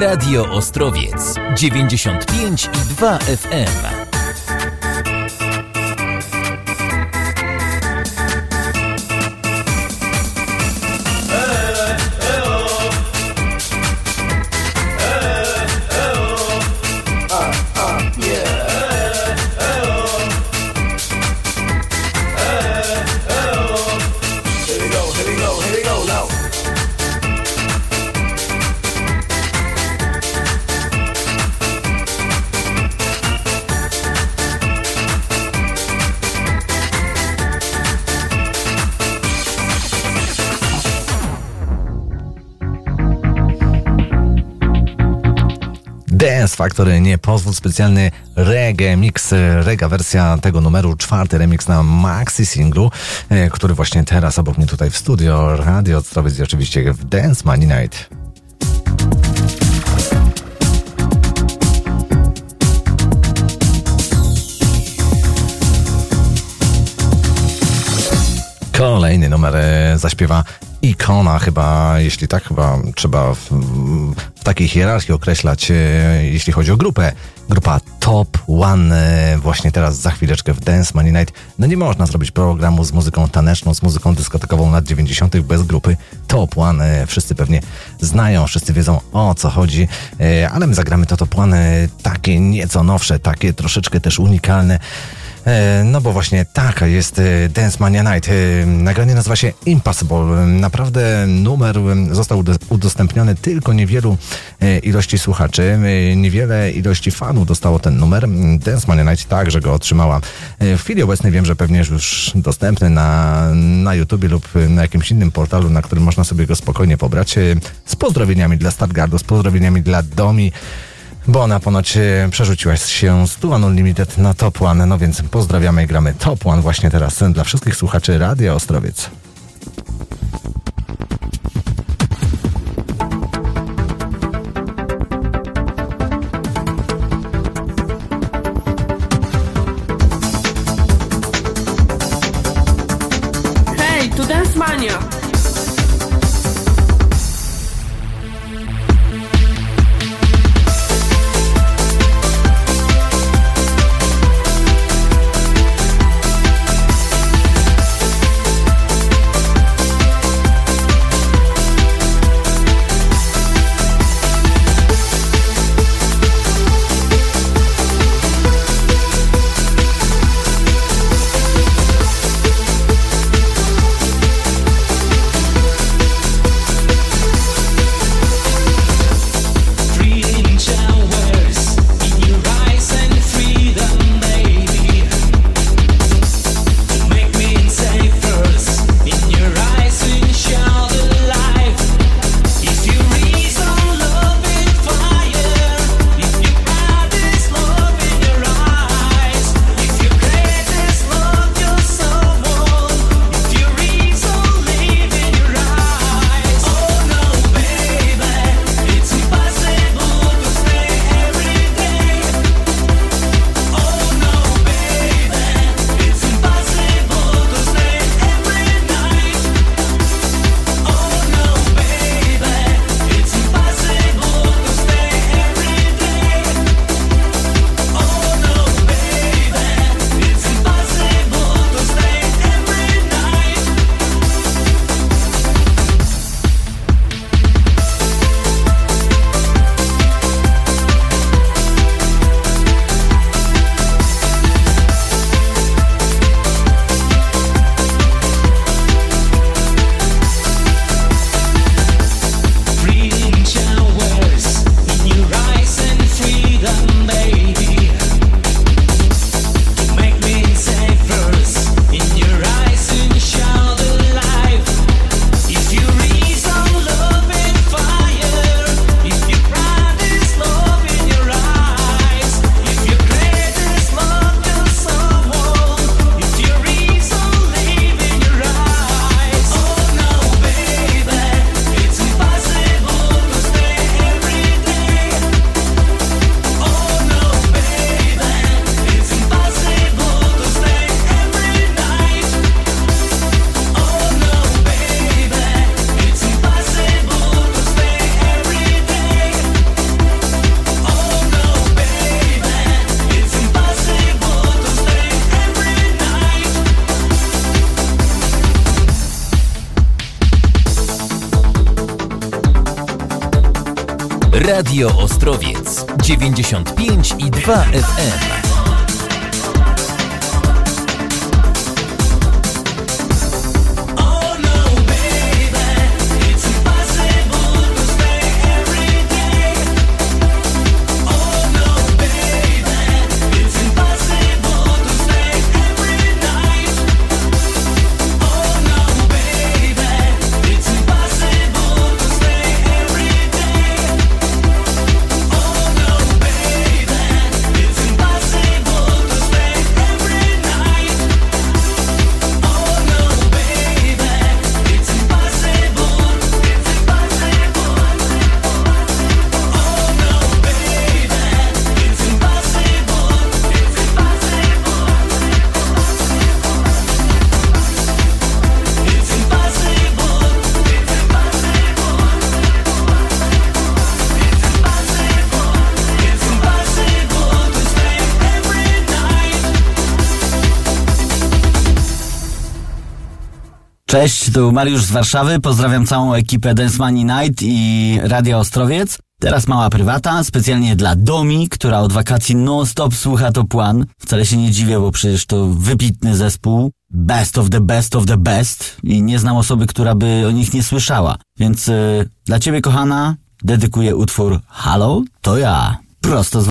Radio Ostrowiec 95 i 2 FM.
Factory, nie pozwól, specjalny reggae mix, rega wersja tego numeru, czwarty remix na maxi singlu, e, który właśnie teraz obok mnie tutaj w studio, radio Ostrowiec i oczywiście w Dance Money Night. Kolejny numer e, zaśpiewa ikona chyba, jeśli tak, chyba trzeba takiej hierarchii określać, e, jeśli chodzi o grupę. Grupa Top One e, właśnie teraz za chwileczkę w Dance Money Night. No nie można zrobić programu z muzyką taneczną, z muzyką dyskotekową lat 90. bez grupy Top One. E, Wszyscy pewnie znają, wszyscy wiedzą o co chodzi, ale my zagramy to Top One takie nieco nowsze, takie troszeczkę też unikalne. E, No bo właśnie taka jest e, Dance Mania Night. E, Nagranie nazywa się Impossible. Naprawdę numer został udo- udostępniony tylko niewielu ilości słuchaczy. Niewiele ilości fanów dostało ten numer. Dance Mania Night także go otrzymała. W chwili obecnej wiem, że pewnie już dostępny na, na YouTubie lub na jakimś innym portalu, na którym można sobie go spokojnie pobrać. Z pozdrowieniami dla Stargardu, z pozdrowieniami dla Domi bo ona ponoć e, przerzuciła się z Tu Unlimited na Top One, no więc pozdrawiamy i gramy Top One właśnie teraz dla wszystkich słuchaczy Radia Ostrowiec.
FM.
tu Mariusz z Warszawy. Pozdrawiam całą ekipę Dance Money Night i Radia Ostrowiec. Teraz mała prywata, specjalnie dla Domi, która od wakacji non-stop słucha Top One. Wcale się nie dziwię, bo przecież to wybitny zespół. Best of the best of the best. I nie znam osoby, która by o nich nie słyszała. Więc yy, dla ciebie, kochana, dedykuję utwór Halo, to ja. Prosto z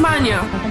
Mania.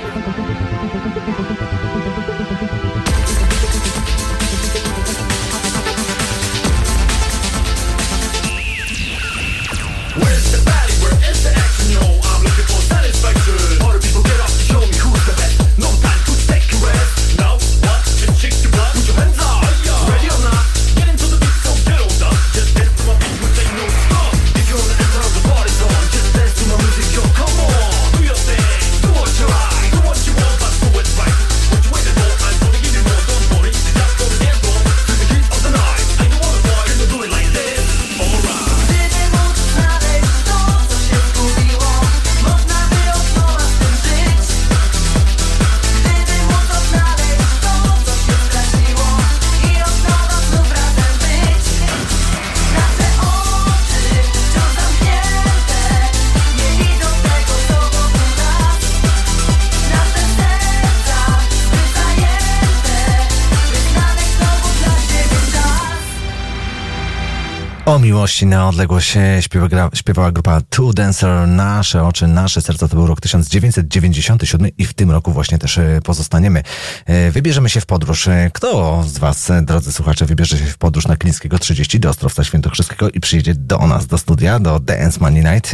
Na odległość e, śpiewa, śpiewała grupa Two Dancer, Nasze oczy, nasze serca. To był rok 1997 i w tym roku właśnie też e, pozostaniemy. E, Wybierzemy się w podróż. Kto z Was, drodzy słuchacze, wybierze się w podróż na Klińskiego 30 do Ostrowca Świętokrzyskiego i przyjedzie do nas, do studia, do Dance Money Night,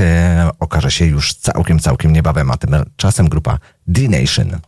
okaże się już całkiem, całkiem niebawem, a tymczasem grupa D-Nation.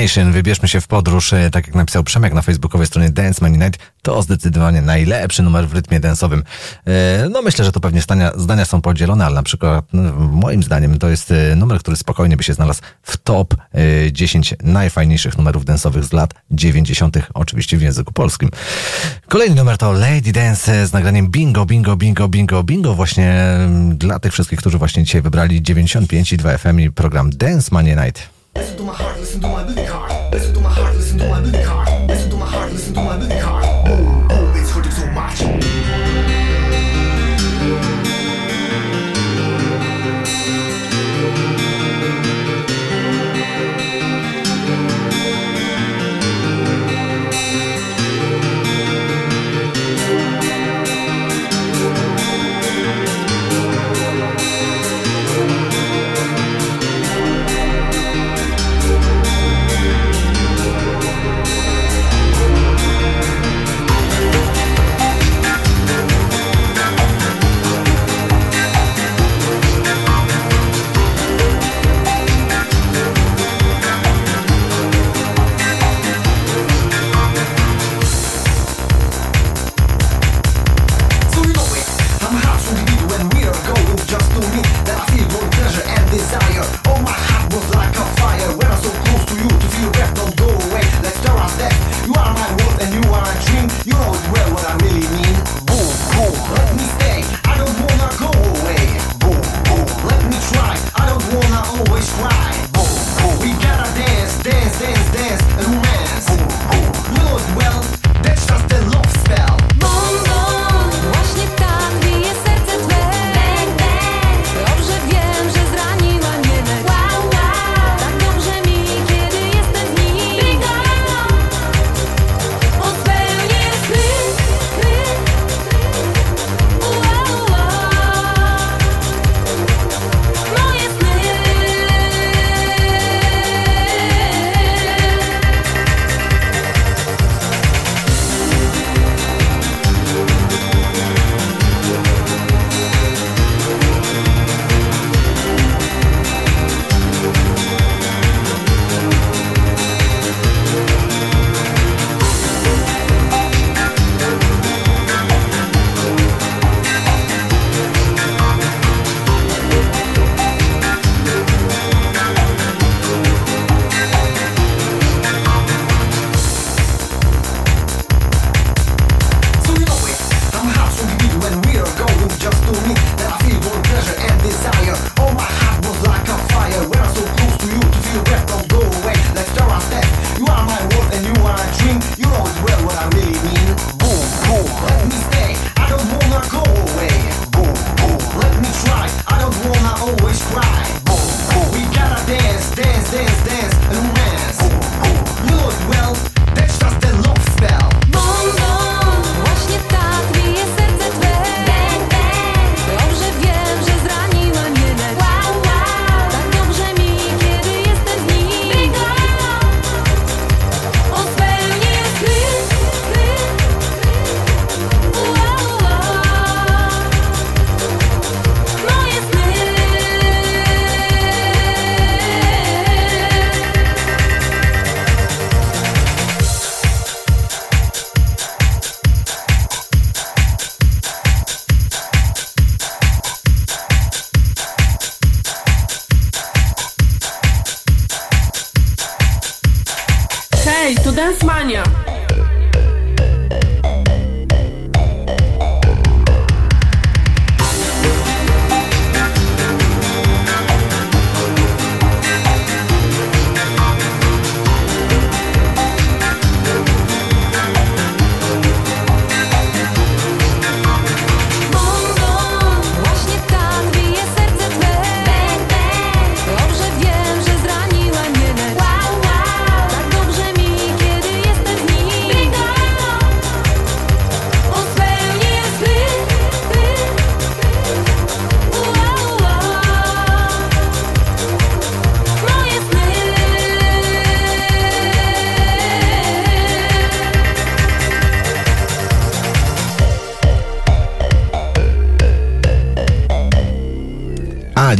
D-Nation, wybierzmy się w podróż, e, tak jak napisał Przemek na facebookowej stronie Dance Money Night, to zdecydowanie najlepszy numer w rytmie dance'owym. E, No myślę, że to pewnie zdania, zdania są podzielone, ale na przykład no, moim zdaniem to jest e, numer, który spokojnie by się znalazł w top e, 10 najfajniejszych numerów dance'owych z lat 90., oczywiście w języku polskim. Kolejny numer to Lady Dance z nagraniem Bingo, Bingo, Bingo, Bingo, Bingo właśnie mm, dla tych wszystkich, którzy właśnie dzisiaj wybrali 95 i 2 FM i program Dance Money Night.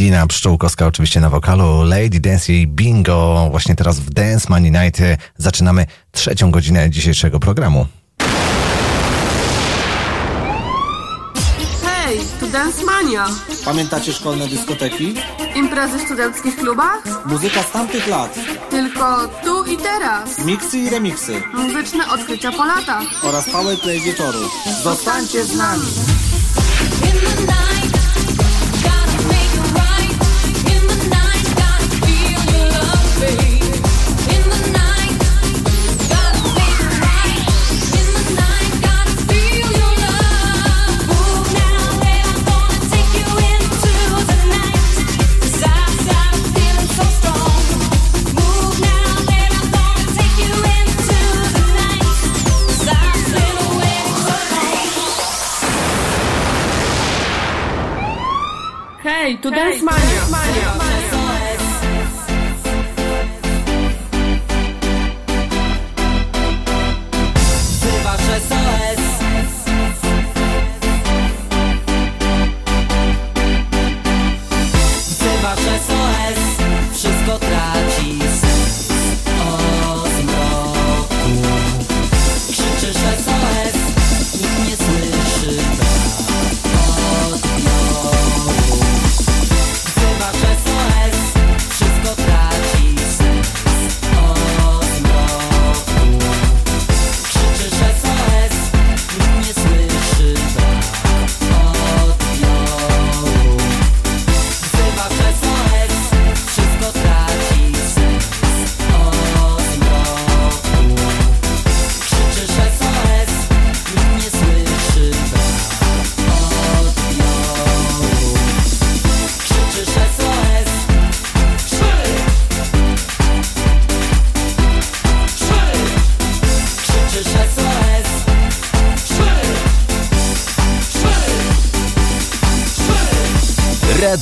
Alina Pszczółkowska oczywiście na wokalu, Lady Dance i Bingo. Właśnie teraz w Dance Money Night zaczynamy trzecią godzinę dzisiejszego programu.
Hej, tu Dance Mania.
Pamiętacie szkolne dyskoteki?
Imprezy w studenckich klubach?
Muzyka z tamtych lat.
Tylko tu i teraz.
Miksy i remiksy.
Muzyczne odkrycia po latach.
Oraz powerplay wieczoru. Zostańcie z nami.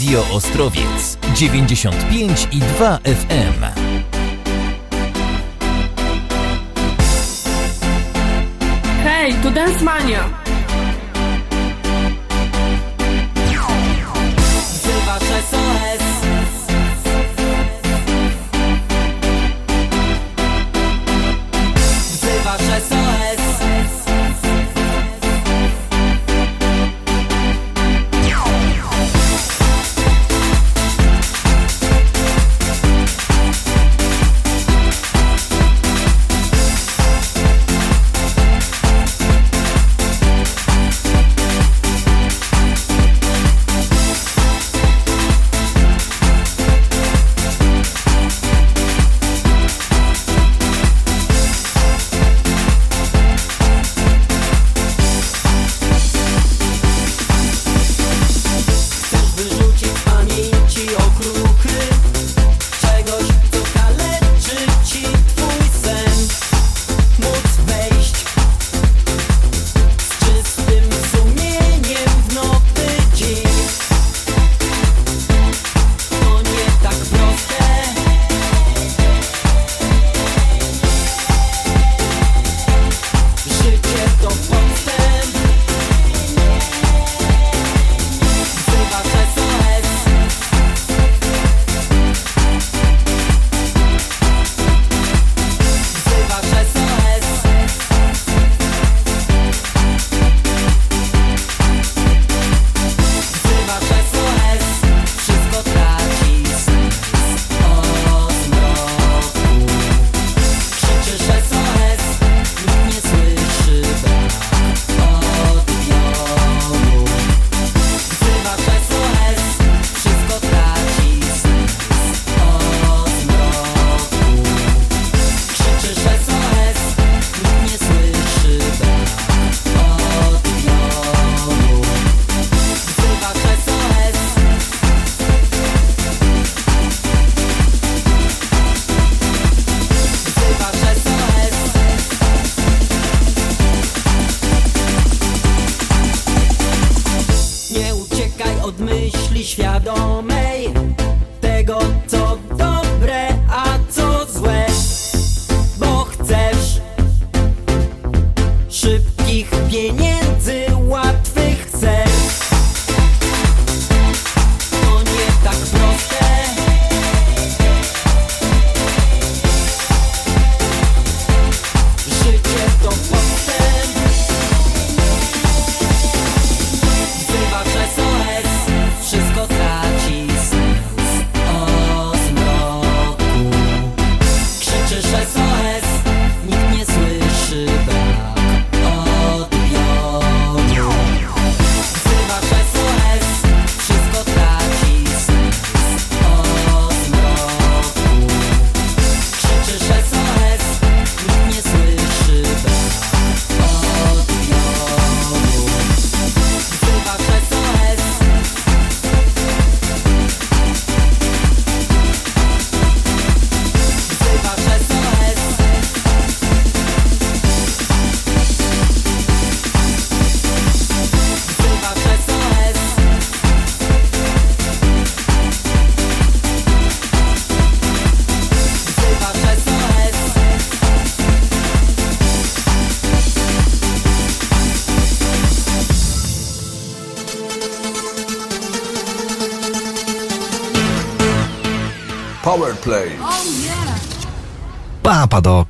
Radio Ostrowiec 95 i 2 FM.
Hej, tu Dance Mania.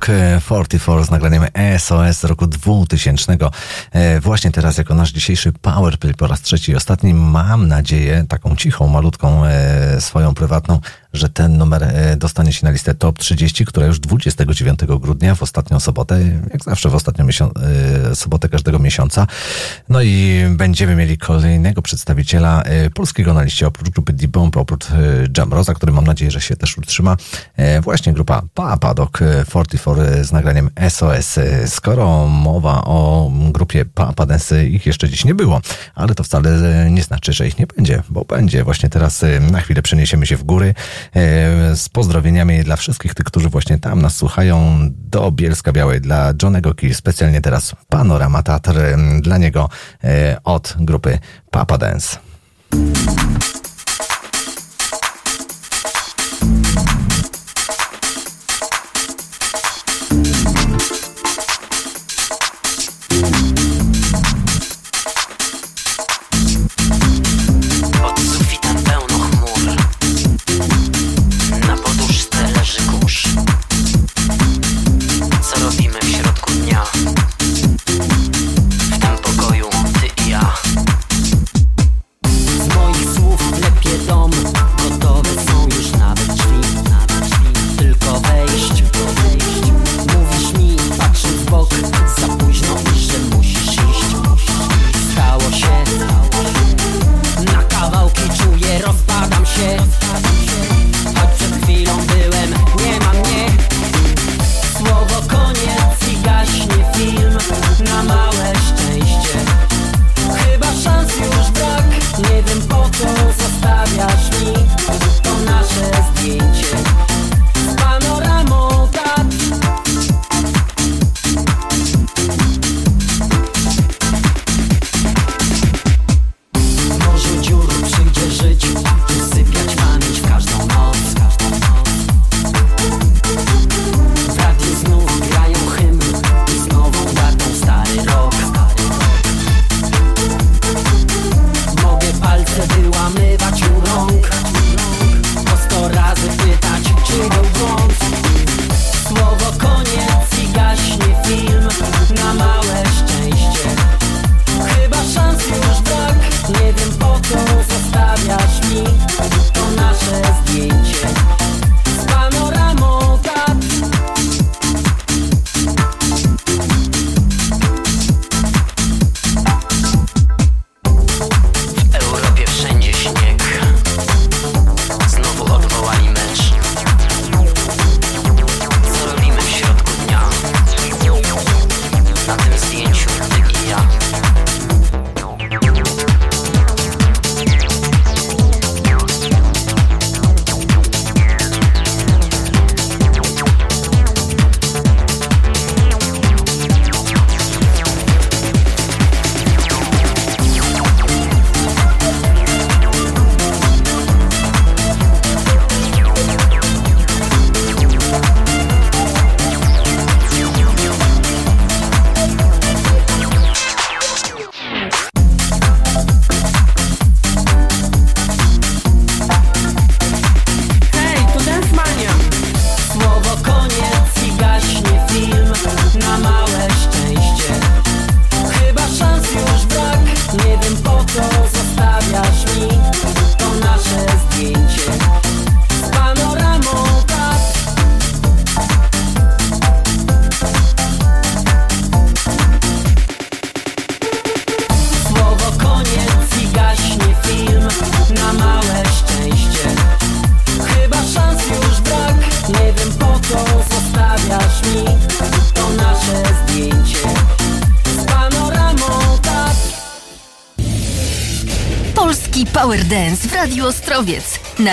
Papa Doc e, 44 z nagraniem SOS z roku 2000. E, Właśnie teraz jako nasz dzisiejszy Powerplay po raz trzeci i ostatni mam nadzieję, taką cichą, malutką, e, swoją prywatną, że ten numer dostanie się na listę Top 30, która już 29 grudnia w ostatnią sobotę, jak zawsze w ostatnią sobotę każdego miesiąca. No i będziemy mieli kolejnego przedstawiciela e, polskiego na liście, oprócz grupy D-Bomb, oprócz e, Jamroza, który mam nadzieję, że się też utrzyma. E, Właśnie grupa Papa Doc 44 z nagraniem SOS. Skoro mowa o grupie Papa Dance, ich jeszcze dziś nie było, ale to wcale nie znaczy, że ich nie będzie, bo będzie. Właśnie teraz na chwilę przeniesiemy się w góry z pozdrowieniami dla wszystkich tych, którzy właśnie tam nas słuchają do Bielska Białej, dla Johnego Key, specjalnie teraz Panorama Teatr e, dla niego e, od grupy Papa Dance.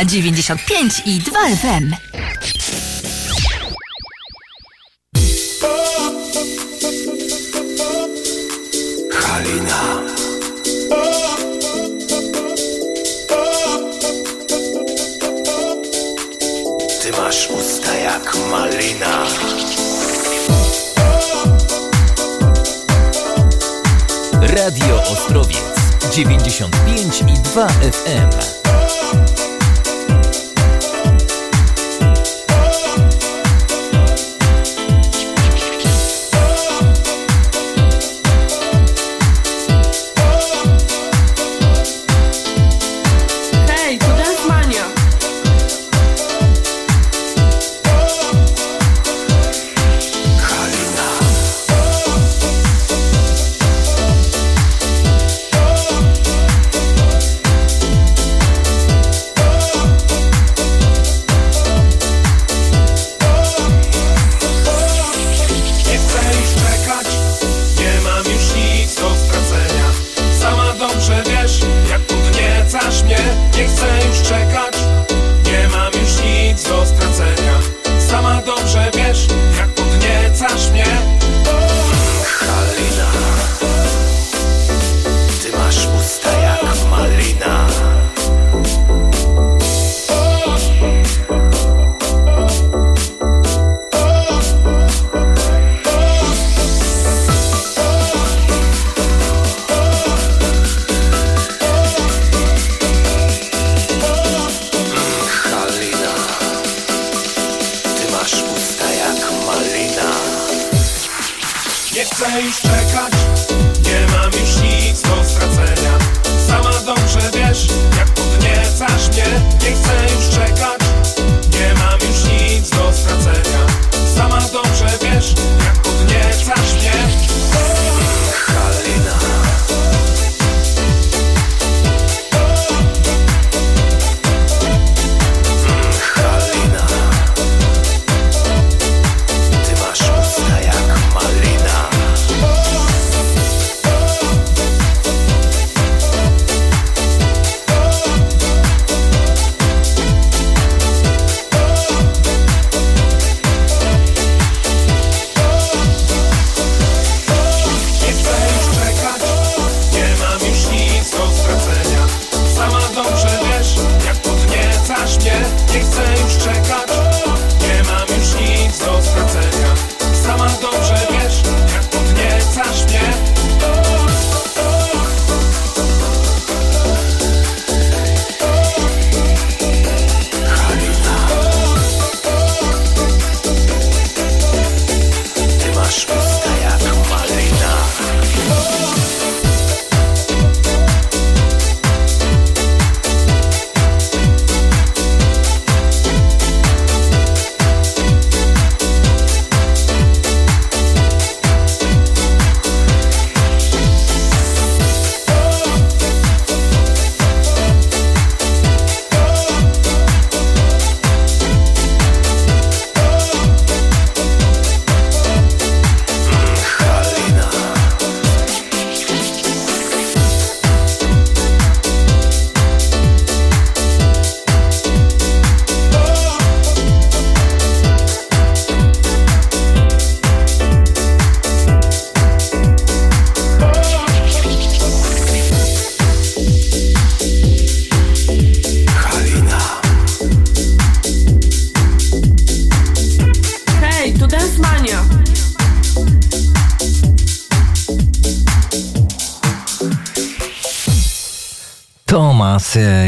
95 i 2 FM.
Halina. Ty masz usta jak malina.
Radio Ostrowiec 95 i 2 FM.
Chcę już czekać, nie mam już nic do stracenia. Sama dobrze wiesz, jak podniecasz mnie. Nie chcę już czekać,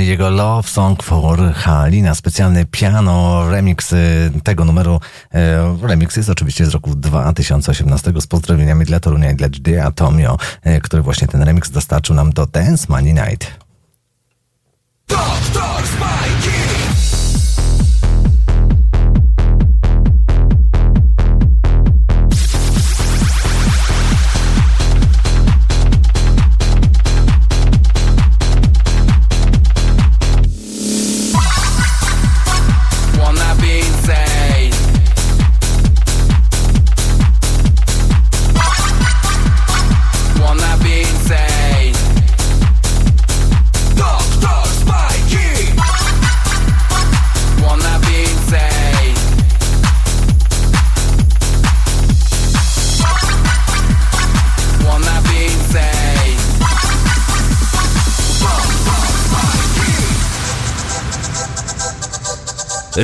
jego Love Song for Halina, specjalny piano remix e, tego numeru. E, Remix jest oczywiście z roku 2018 z pozdrowieniami dla Torunia i dla Jdia Tomio, e, który właśnie ten remix dostarczył nam do Dance Money Night.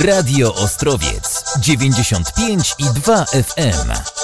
Radio Ostrowiec 95 i 2 FM.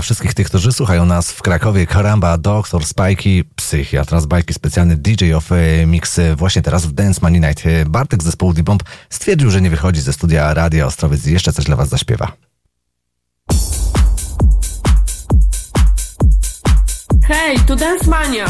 dla wszystkich tych, którzy słuchają nas w Krakowie. Karamba, doktor z bajki, psychiatra z bajki, specjalny DJ of e, Mix właśnie teraz w Dance Money Night. E, Bartek z zespołu D-Bomb stwierdził, że nie wychodzi ze studia Radia Ostrowiec i jeszcze coś dla was zaśpiewa.
Hej, to Dance Mania!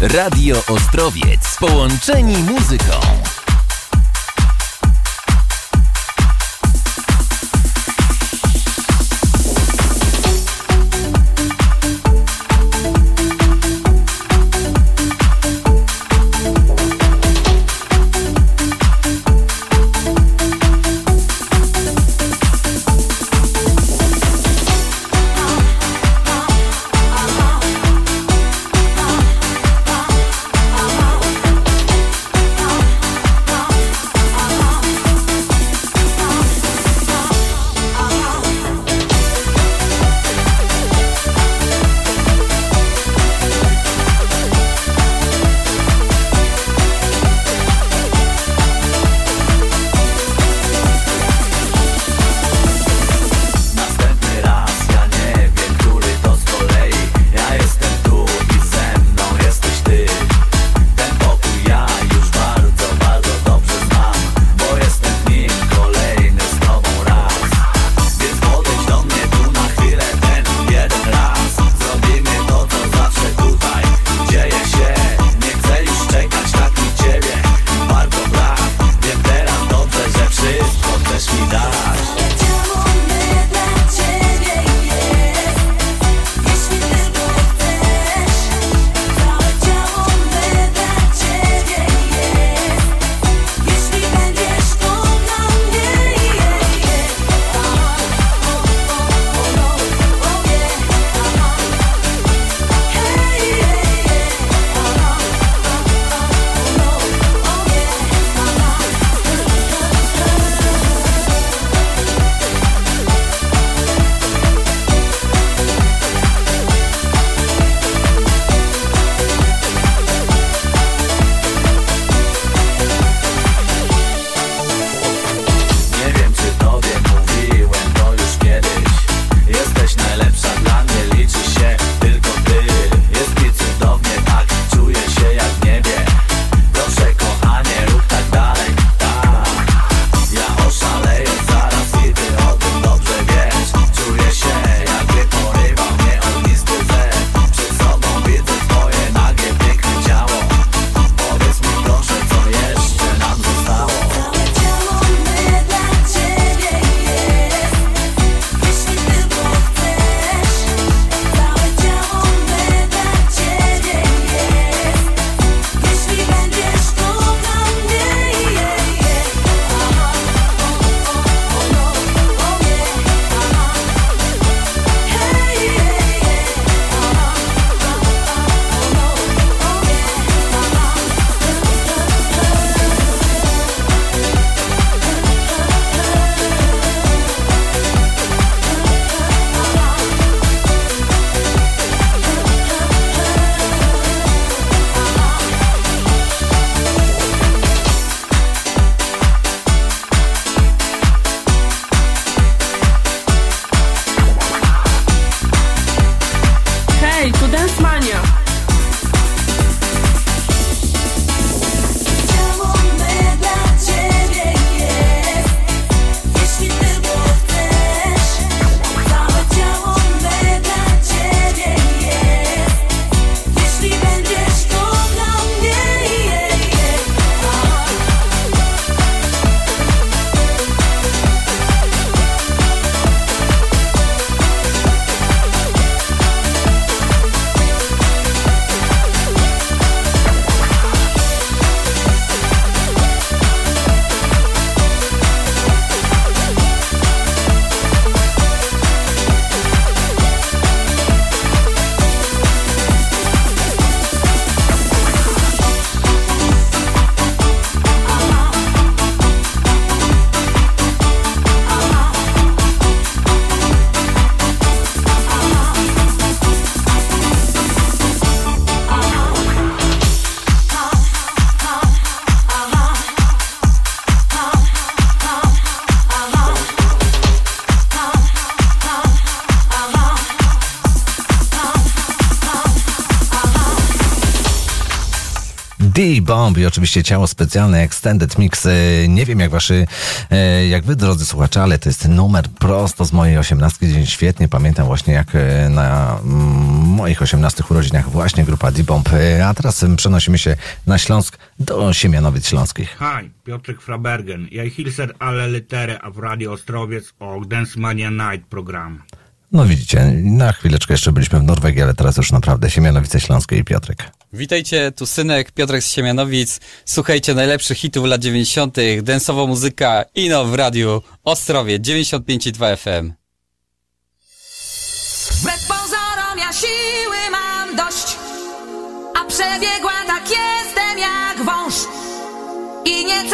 Radio Ostrowiec. Połączeni muzyką.
I oczywiście ciało specjalne Extended Mix. E, Nie wiem jak waszy, e, jak wy drodzy słuchacze, ale to jest numer prosto z mojej osiemnastki. Dzień świetnie pamiętam właśnie jak e, na mm, moich osiemnastych urodzinach właśnie grupa D-Bomb. A teraz przenosimy się na Śląsk do Siemianowic Śląskich.
Hi, Piotrek Frabergen. Jag hilser alla litery av Radio Ostrowiec och Dance Mania Night program.
No widzicie, na chwileczkę jeszcze byliśmy w Norwegii, ale teraz już naprawdę Siemianowice Śląskie i Piotrek.
Witajcie, tu Synek, Piotrek z Siemianowic. Słuchajcie najlepszych hitów lat 90., densowa muzyka, ino w radiu Ostrowie 95,2 FM.
Wbrew pozorom ja siły mam dość, a przebiegła tak jestem jak wąż. I nie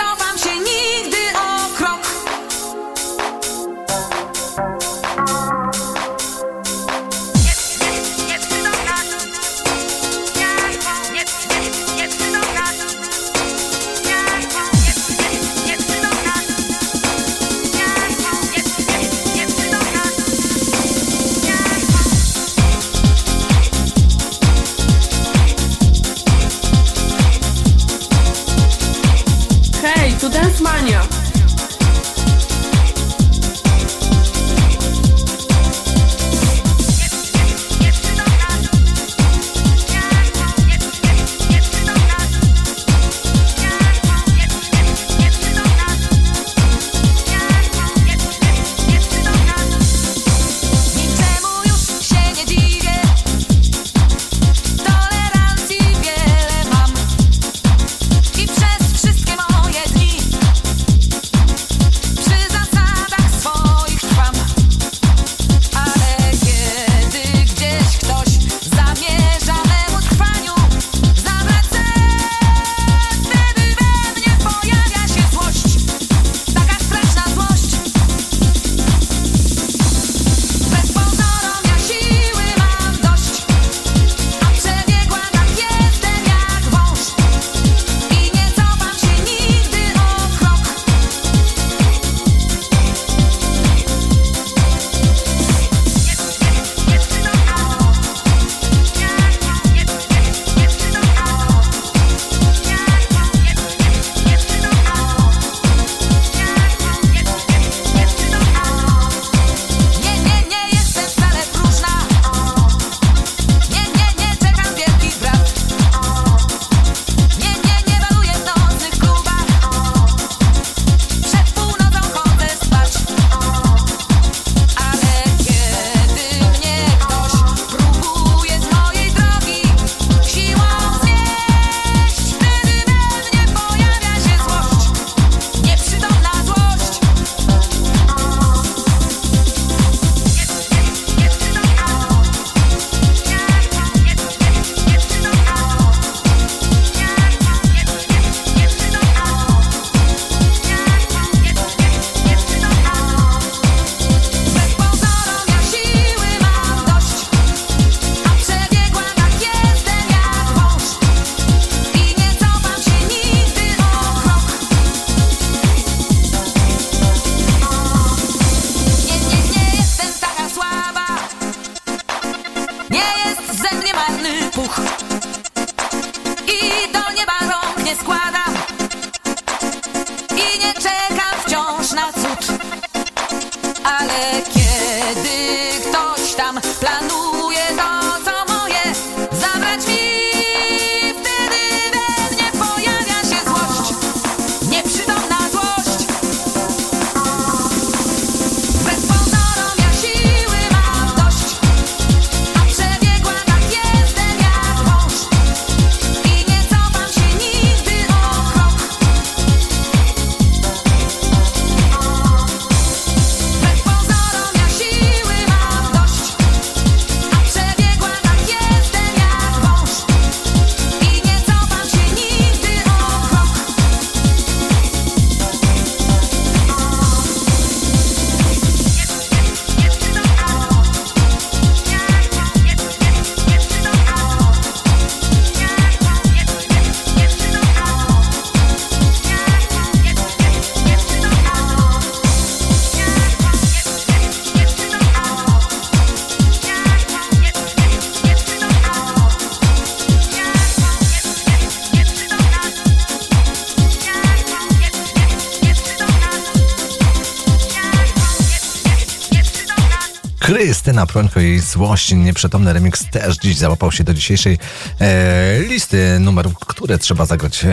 Krystyna Prońko i Złość, nieprzytomny remix też dziś załapał się do dzisiejszej e, listy numerów, które trzeba zagrać e,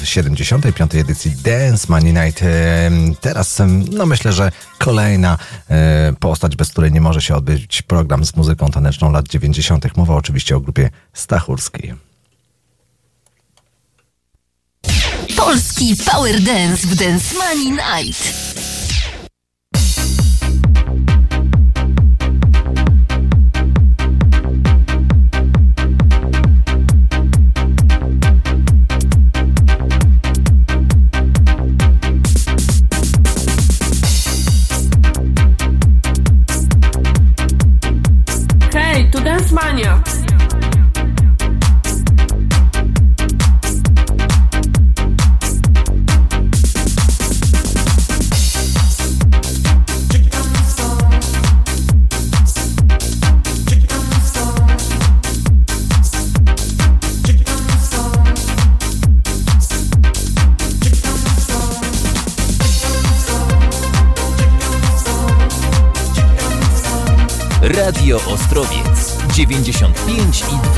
w 75. edycji Dance Money Night. E, teraz no myślę, że kolejna e, postać, bez której nie może się odbyć program z muzyką taneczną lat 90. Mowa oczywiście o grupie Stachurskiej.
Polski Power Dance w Dance Money Night.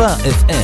95 i 2 FM.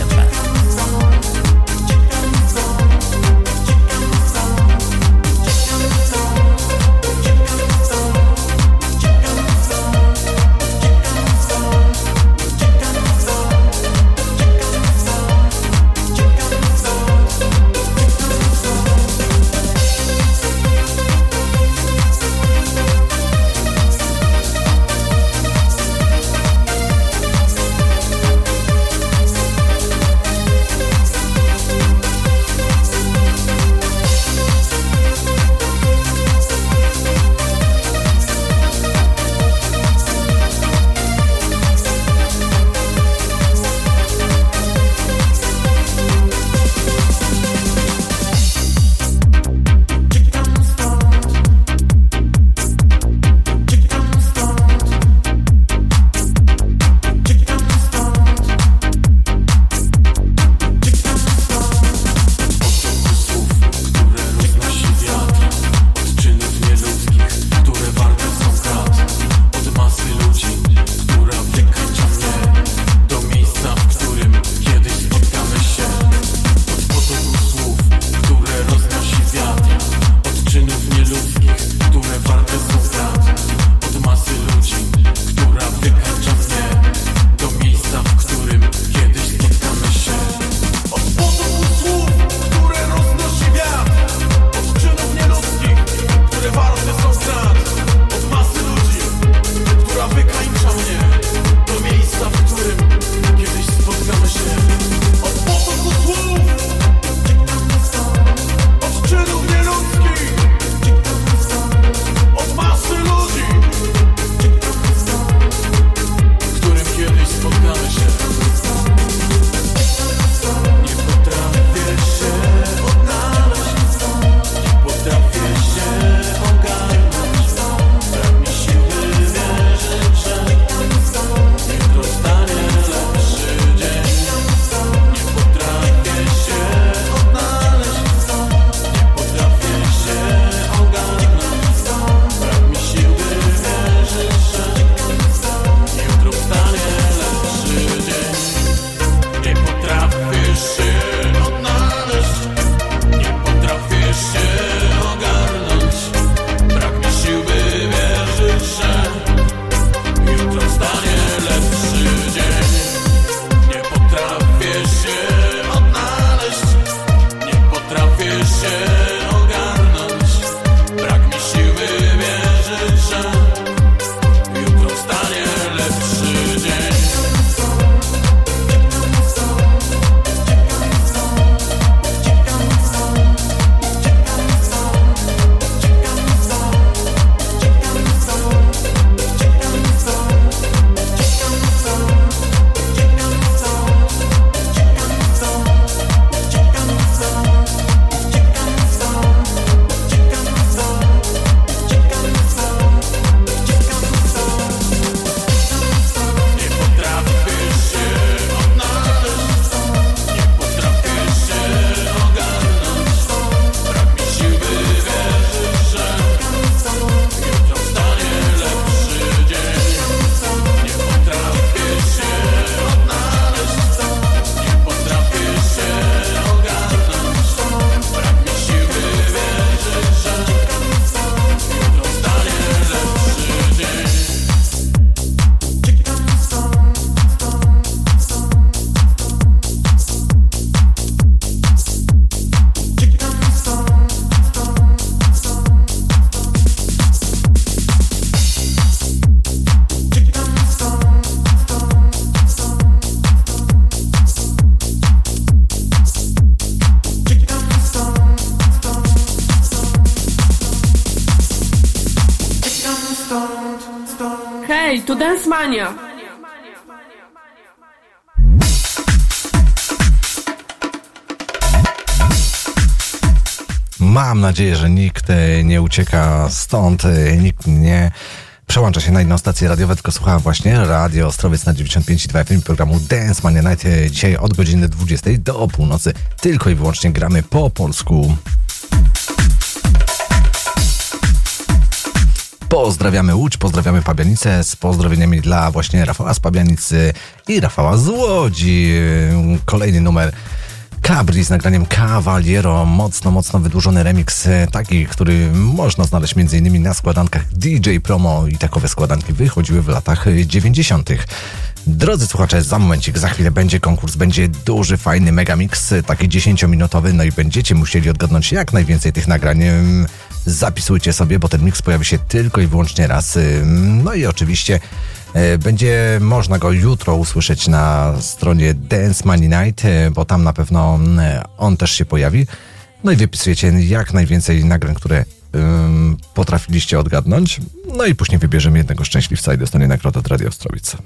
To Dance Mania.
Mam nadzieję, że nikt e, nie ucieka stąd, e, nikt nie przełącza się na inną stację radiową, tylko słucha właśnie Radio Ostrowiec na 95,2 FM programu Dance Mania Night. E, Dzisiaj od godziny 20 do północy tylko i wyłącznie gramy po polsku. Pozdrawiamy Łódź, pozdrawiamy Pabianicę z pozdrowieniami dla właśnie Rafała z Pabianicy i Rafała z Łodzi. Kolejny numer Cabri z nagraniem Cavaliero, mocno, mocno wydłużony remix, e, taki, który można znaleźć m.in. na składankach DJ Promo i takowe składanki wychodziły w latach e, 90. Drodzy słuchacze, za momencik, za chwilę będzie konkurs, będzie duży, fajny megamix, taki 10-minutowy, no i będziecie musieli odgadnąć jak najwięcej tych nagrań. Zapisujcie sobie, bo ten mix pojawi się tylko i wyłącznie raz. Ym, No i oczywiście E, Będzie można go jutro usłyszeć na stronie Dance Money Night, e, bo tam na pewno on też się pojawi. No i wypisujecie jak najwięcej nagrań, które potrafiliście odgadnąć. No i później wybierzemy jednego szczęśliwca i dostanie nagrodę od Radio Ostrowice.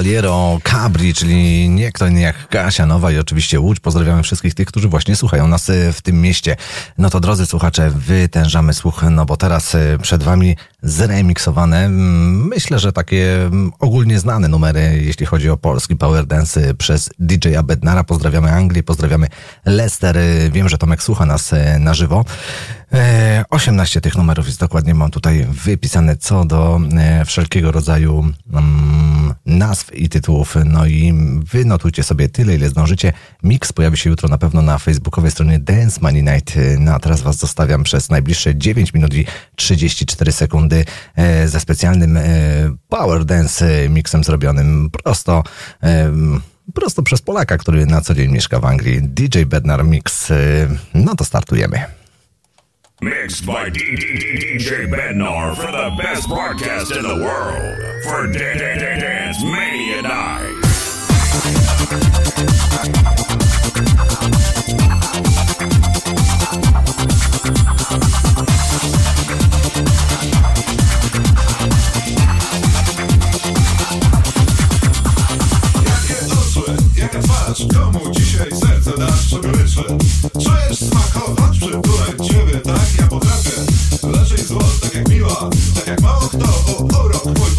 Cavaliero
Cabri, czyli nie kto inny jak Kasia Nowa i oczywiście Łódź. Pozdrawiamy wszystkich tych, którzy właśnie słuchają nas y, w tym mieście. No to drodzy słuchacze, wytężamy słuch, no bo teraz y, przed wami zremiksowane, mm, myślę, że takie mm, ogólnie znane numery, jeśli chodzi o polski power dance y, przez DJ-a Bednara. Pozdrawiamy Anglię, pozdrawiamy Leicester. Wiem, że Tomek słucha nas na żywo. E, 18 tych numerów jest dokładnie, mam tutaj wypisane co do wszelkiego rodzaju mm, nazw i tytułów. No i wynotujcie sobie tyle, ile zdążycie. Mix pojawi się jutro na pewno na facebookowej stronie Dance Money Night. No a teraz was zostawiam przez najbliższe 9 minut i 34 sekundy e, ze specjalnym e, power dance mixem zrobionym prosto e, prosto przez Polaka, który na co dzień mieszka w Anglii. DJ Bednar Mix. No to startujemy.
Mixed by DJ Bednar for the best broadcast in the world for Dan- Dan- Dan- Dance Mania Night.
Jaka twarz, komu dzisiaj serce dasz, czogoroczy Czujesz smakować, przytulać ciebie, tak ja potrafię. Leżej zło, tak jak miła, tak jak mało kto O urok mój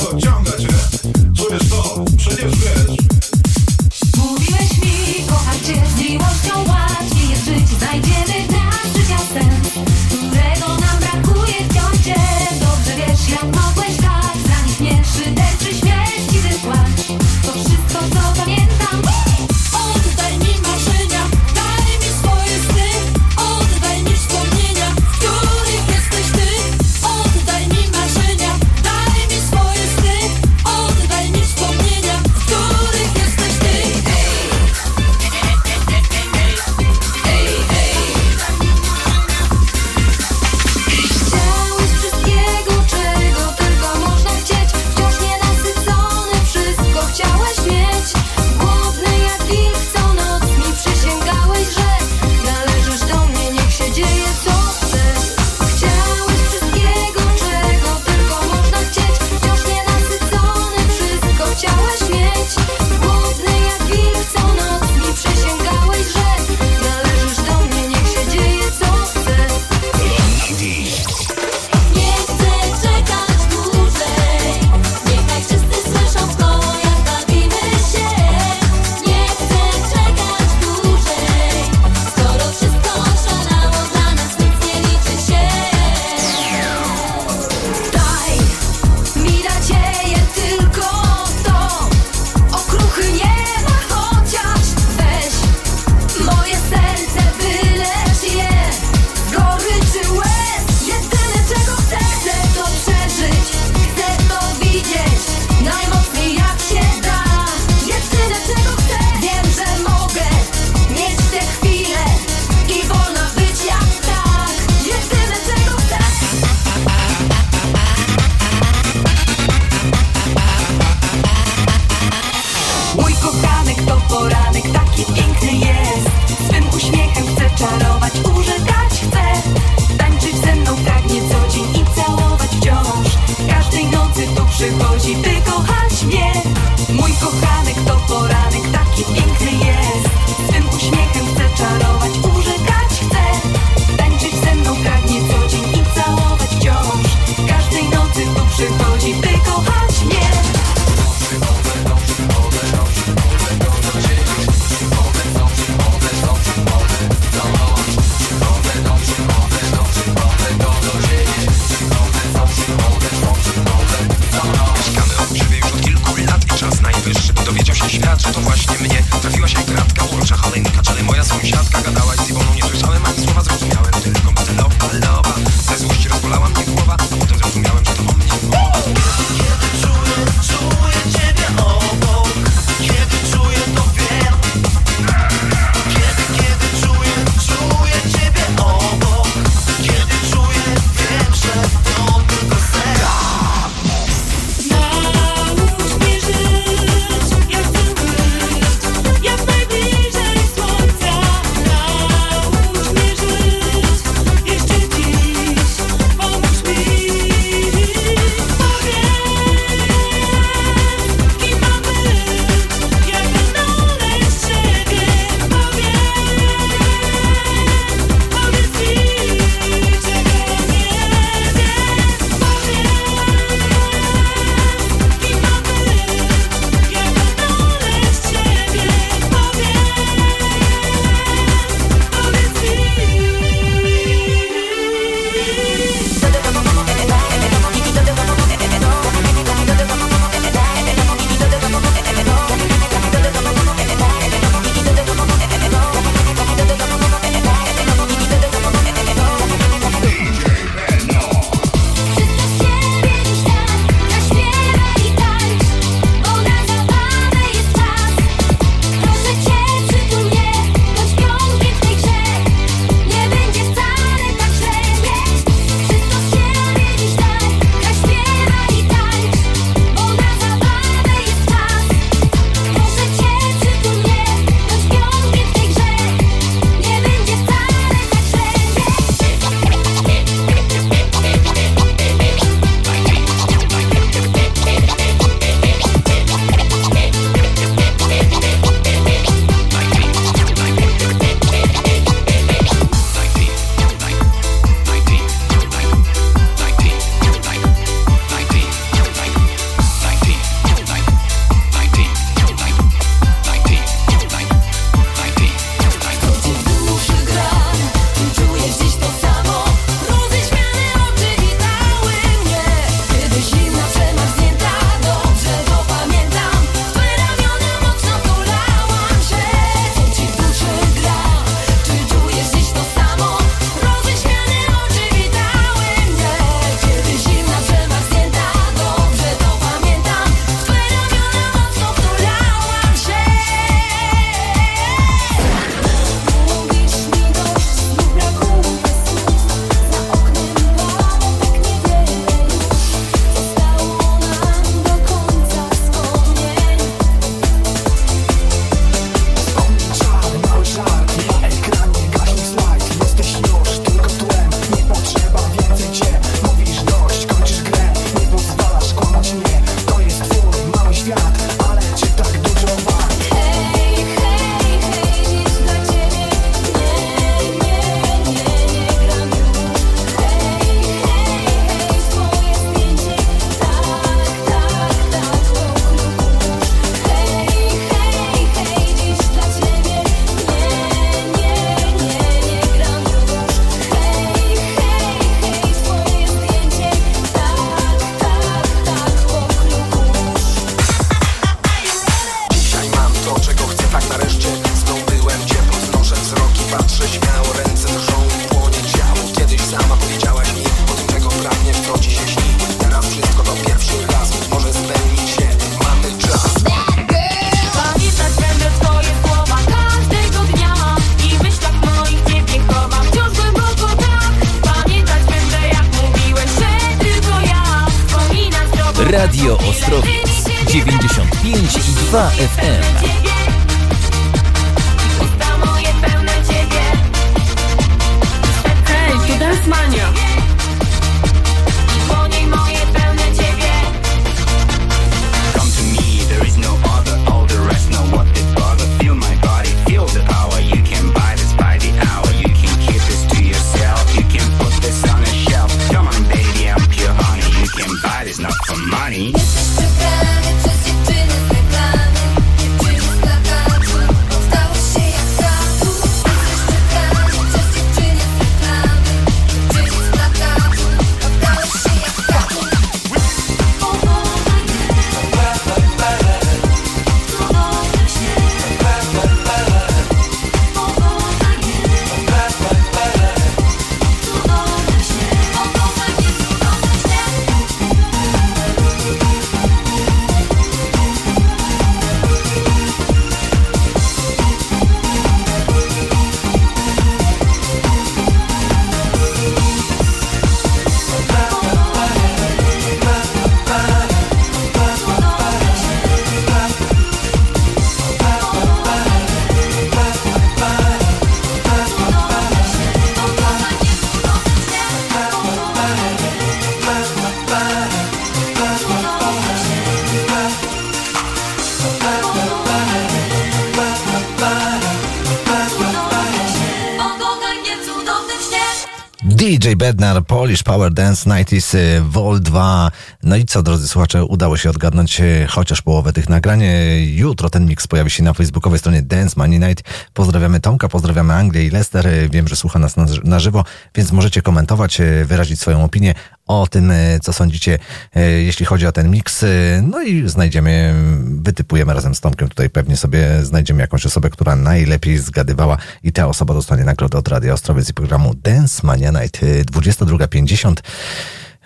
Bednar, Polish Power Dance 90s y, Vol 2. No i co, drodzy słuchacze, udało się odgadnąć y, chociaż połowę tych nagrań. Y, jutro ten miks pojawi się na facebookowej stronie Dance Money Night. Pozdrawiamy Tomka, pozdrawiamy Anglię i Lester. Wiem, że słucha nas na żywo, więc możecie komentować, wyrazić swoją opinię, o tym, e, co sądzicie, e, jeśli chodzi o ten miks. E, no i znajdziemy, wytypujemy razem z Tomkiem tutaj pewnie sobie, znajdziemy jakąś osobę, która najlepiej zgadywała i ta osoba dostanie nagrodę od Radia Ostrowiec i programu Dance Mania Night 22.50.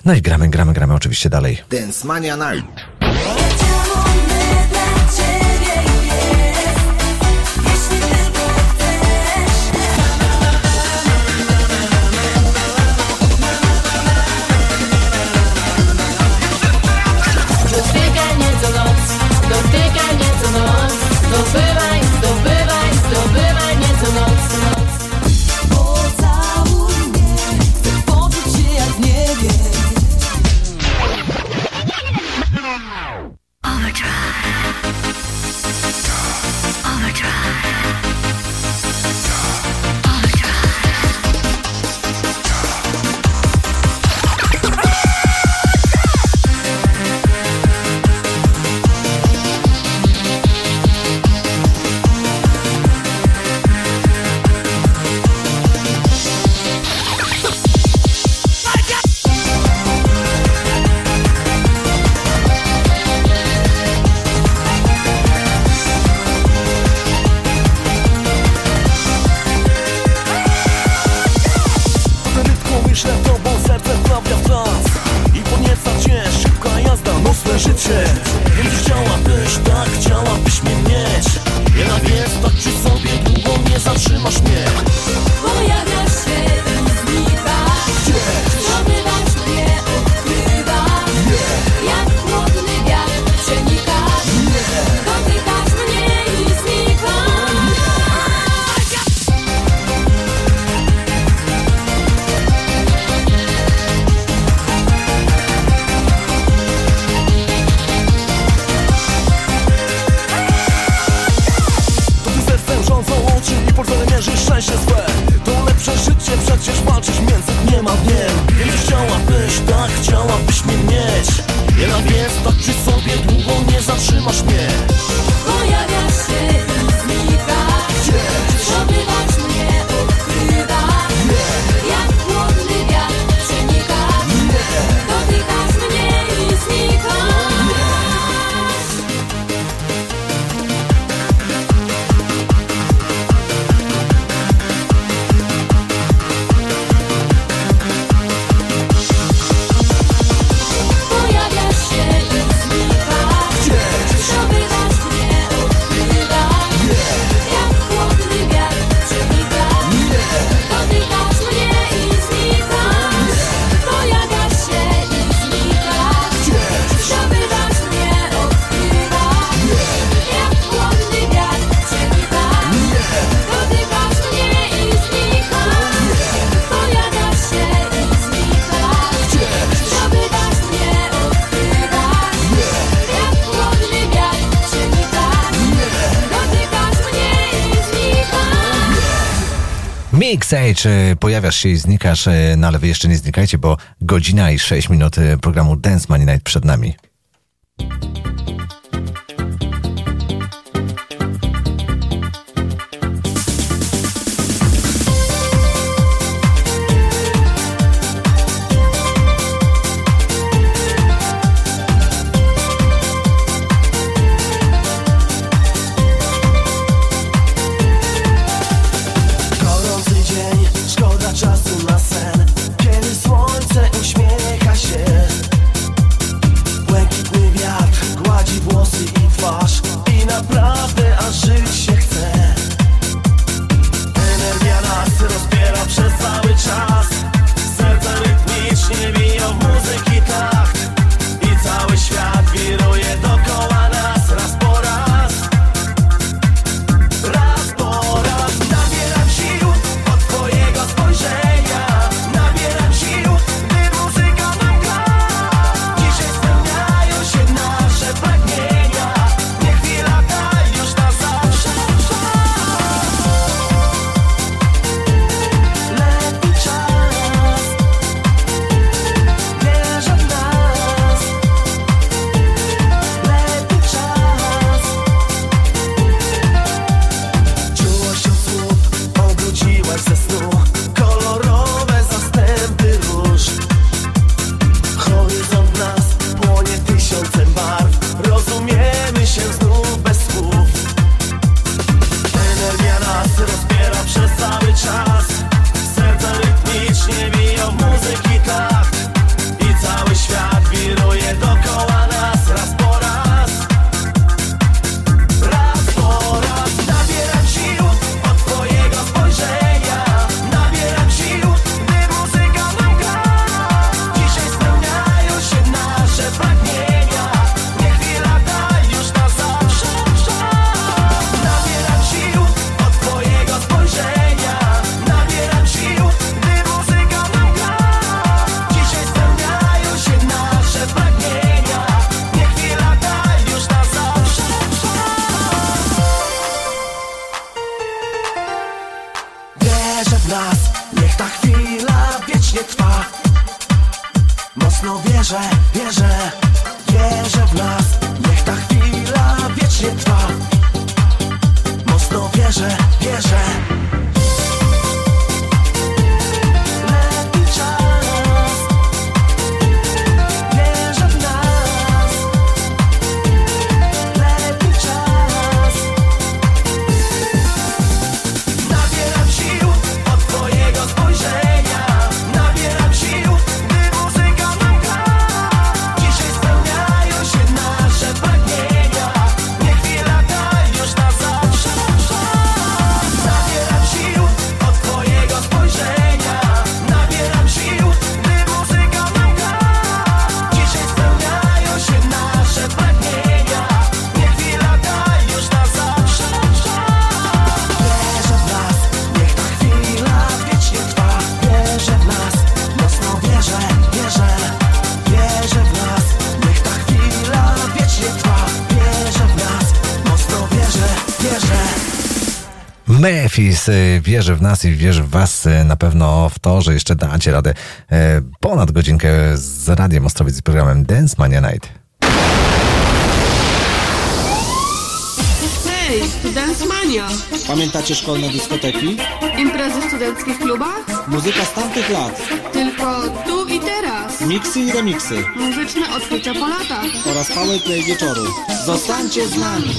No i gramy, gramy, gramy oczywiście dalej.
Dance Mania Night.
Czy
Pojawiasz się i znikasz,
e, no ale wy jeszcze nie znikajcie, bo godzina i 6 minut e, programu Dance Money Night przed nami.
więc y, wierzę w nas i wierzę w
Was y, na pewno w to, że jeszcze dacie radę y, ponad godzinkę z Radiem Ostrowiec i programem Dance Mania Night.
Hej, to Dance Mania!
Pamiętacie szkolne dyskoteki?
Imprezy w studenckich klubach?
Muzyka z tamtych lat.
Tylko tu i teraz.
Miksy i remiksy.
Muzyczne odkrycia po latach.
Oraz powerplay wieczoru. Zostańcie z nami!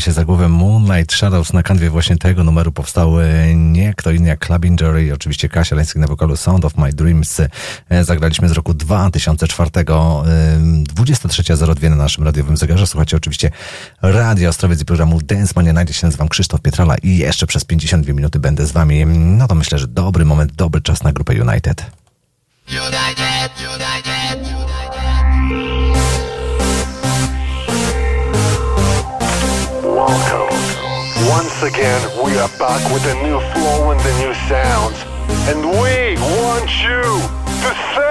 Się za głowę Moonlight Shadows na kanwie właśnie tego numeru powstał e, nie kto inny jak Clubbinger i oczywiście Kasia Leński na wokalu Sound of My Dreams. E, Zagraliśmy z roku 2004, e, 23.02 na naszym radiowym zegarze. Słuchajcie oczywiście Radio Ostrowiec i programu Dance Mania. Najdzie się nazywam Krzysztof Pietrala i jeszcze przez 52 minuty będę z wami. No to myślę, że dobry moment, dobry czas na grupę United.
Welcome. Once again, we are back with a new flow and the new sounds. And we want you to say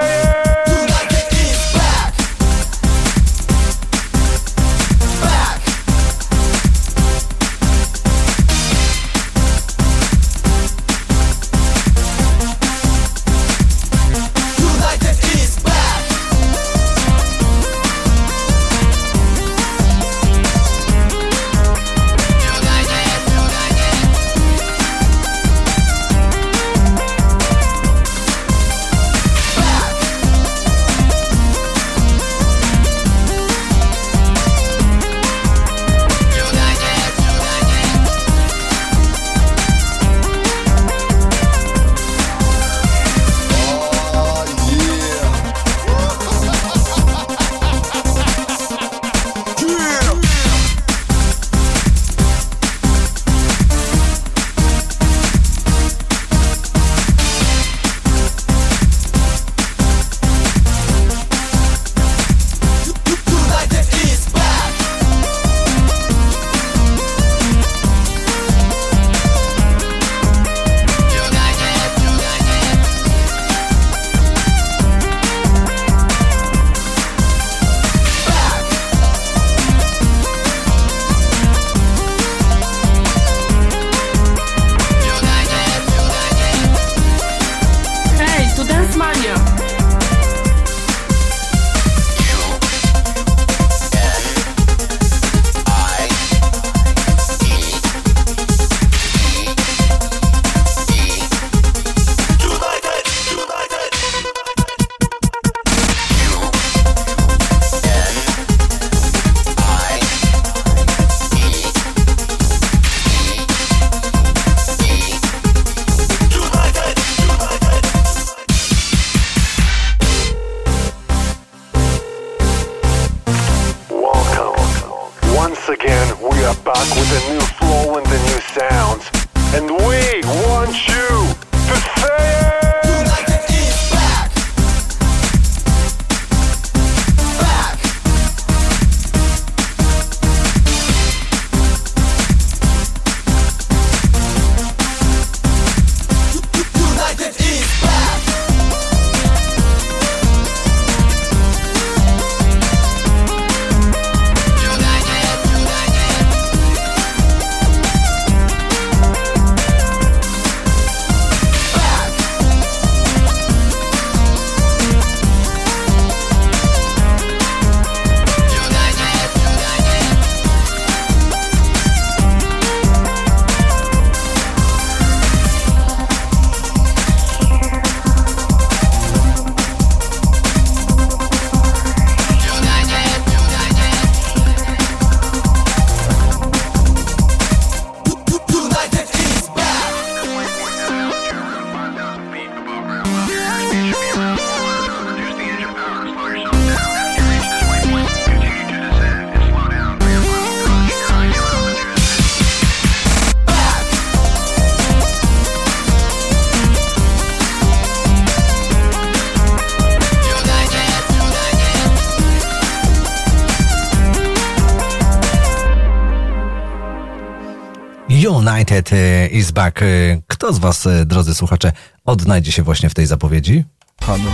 United
e, is back. E, Kto z Was, e, drodzy słuchacze, odnajdzie się właśnie w tej zapowiedzi?
Hanuk.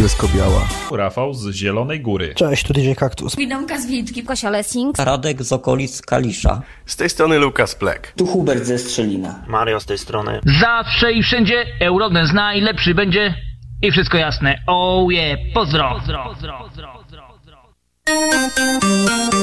Bielsko-Biała.
Rafał z Zielonej Góry.
Cześć, tu DJ Kaktus.
Widomka z Wilczki, Kosia Lessing.
Radek z okolic Kalisza.
Z tej strony Lukas Plek.
Tu Hubert ze Strzelina.
Mario z tej strony.
Zawsze i wszędzie Eurodance najlepszy będzie i wszystko jasne. Oh yeah, pozdro.
To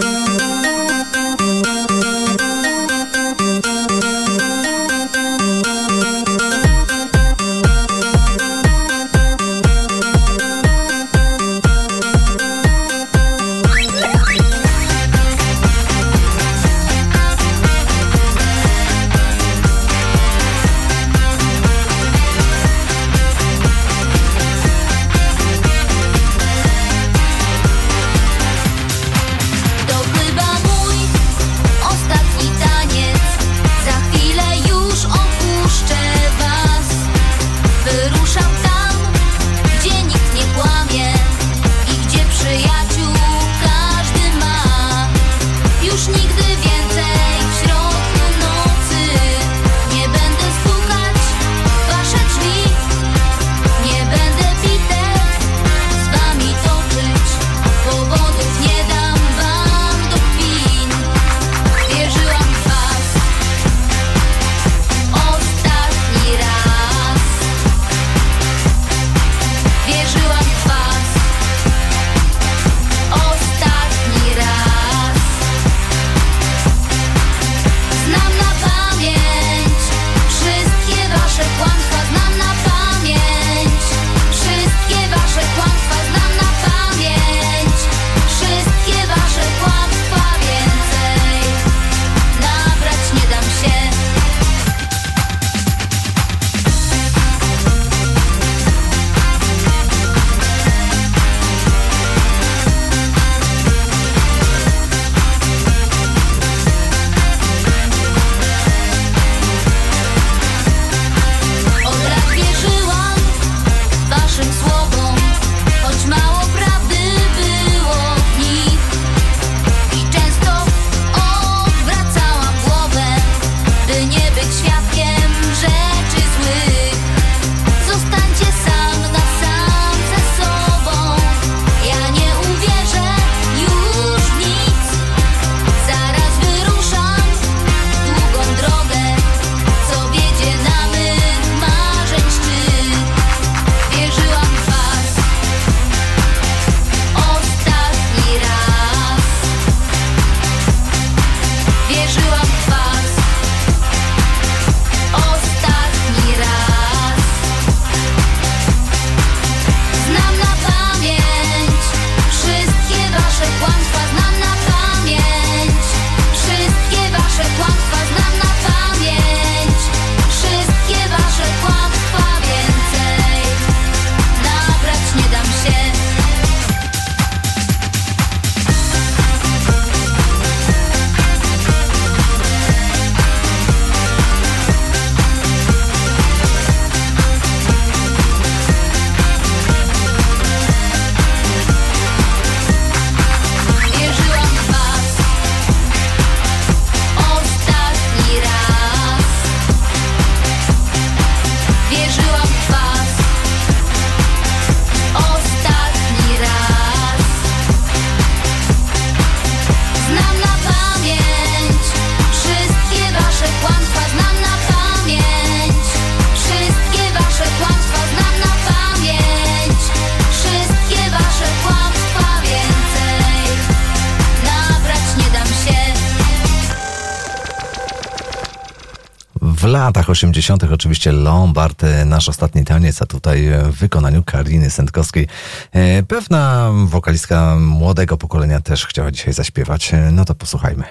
80. oczywiście Lombard, nasz ostatni taniec, a tutaj w wykonaniu Kariny Sędkowskiej. E, Pewna wokalistka młodego pokolenia też chciała dzisiaj zaśpiewać. E, No to posłuchajmy.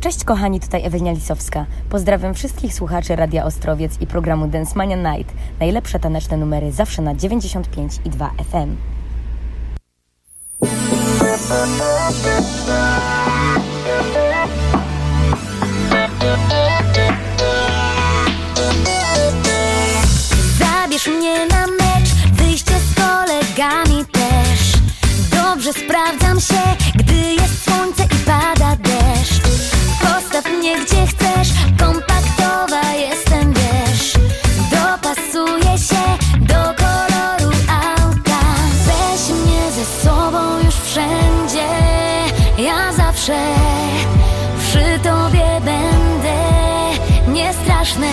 Cześć kochani, tutaj Ewelina Lisowska. Pozdrawiam wszystkich słuchaczy Radia Ostrowiec i programu Dance Mania Night. Najlepsze taneczne numery zawsze na 95 i 2 FM.
Zabierz mnie na mecz, wyjście z kolegami też. Dobrze sprawdzam się, gdy jest słońce i pada deszcz. Postaw mnie gdzie chcesz, kompaktowa jestem, wiesz. Dopasuję się do koloru auta. Weź mnie ze sobą już wszędzie, ja zawsze. Niestraszne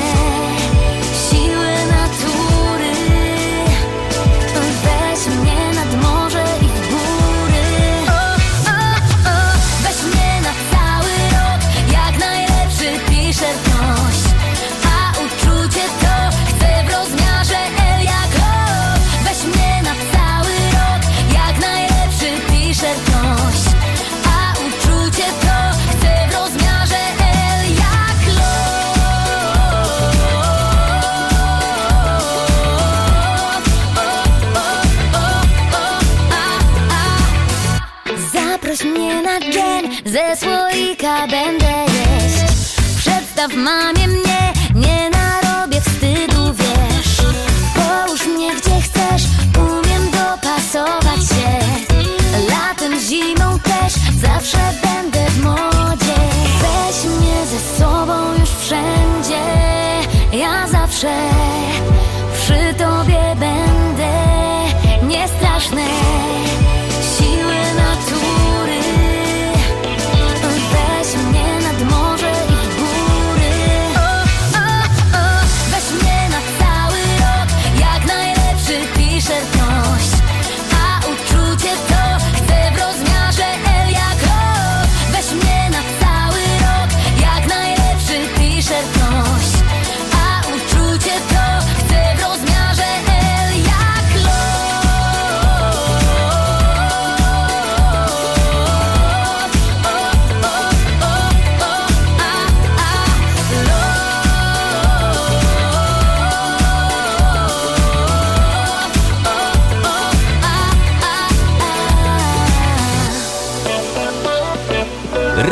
ze słoika będę jeść. Przedstaw mamie mnie, nie narobię wstydu, wiesz. Połóż mnie gdzie chcesz, umiem dopasować się. Latem, zimą też, zawsze będę w modzie. Weź mnie ze sobą już wszędzie, ja zawsze przy tobie będę. Niestraszne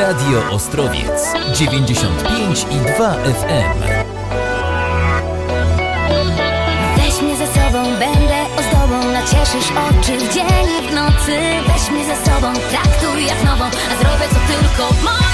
Radio Ostrowiec 95 i 2 FM.
Weź mnie ze sobą, będę ozdobą. Nacieszysz oczy w dzień i w nocy. Weź mnie ze sobą, traktuj jak nową A zrobię to tylko w mojej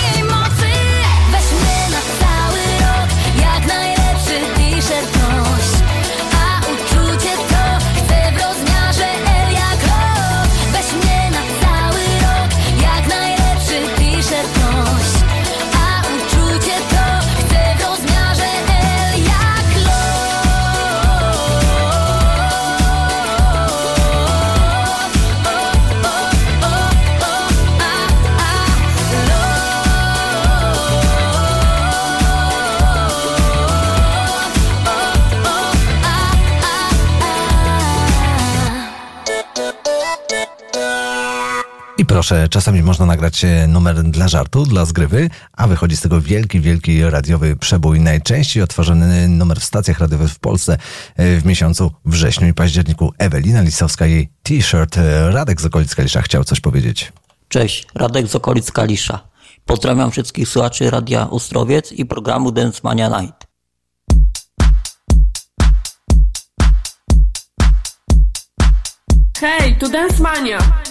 proszę, czasami można nagrać e, numer dla żartu, dla zgrywy, a wychodzi z tego wielki, wielki radiowy przebój. Najczęściej otworzony numer w stacjach radiowych w Polsce e, w miesiącu wrześniu i październiku. Ewelina Lisowska, jej t-shirt. E, Radek z okolic Kalisza chciał coś powiedzieć.
Cześć, Radek z okolic Kalisza. Pozdrawiam wszystkich słuchaczy Radia Ostrowiec i programu Dance Mania Night.
Hej, tu Dance Mania!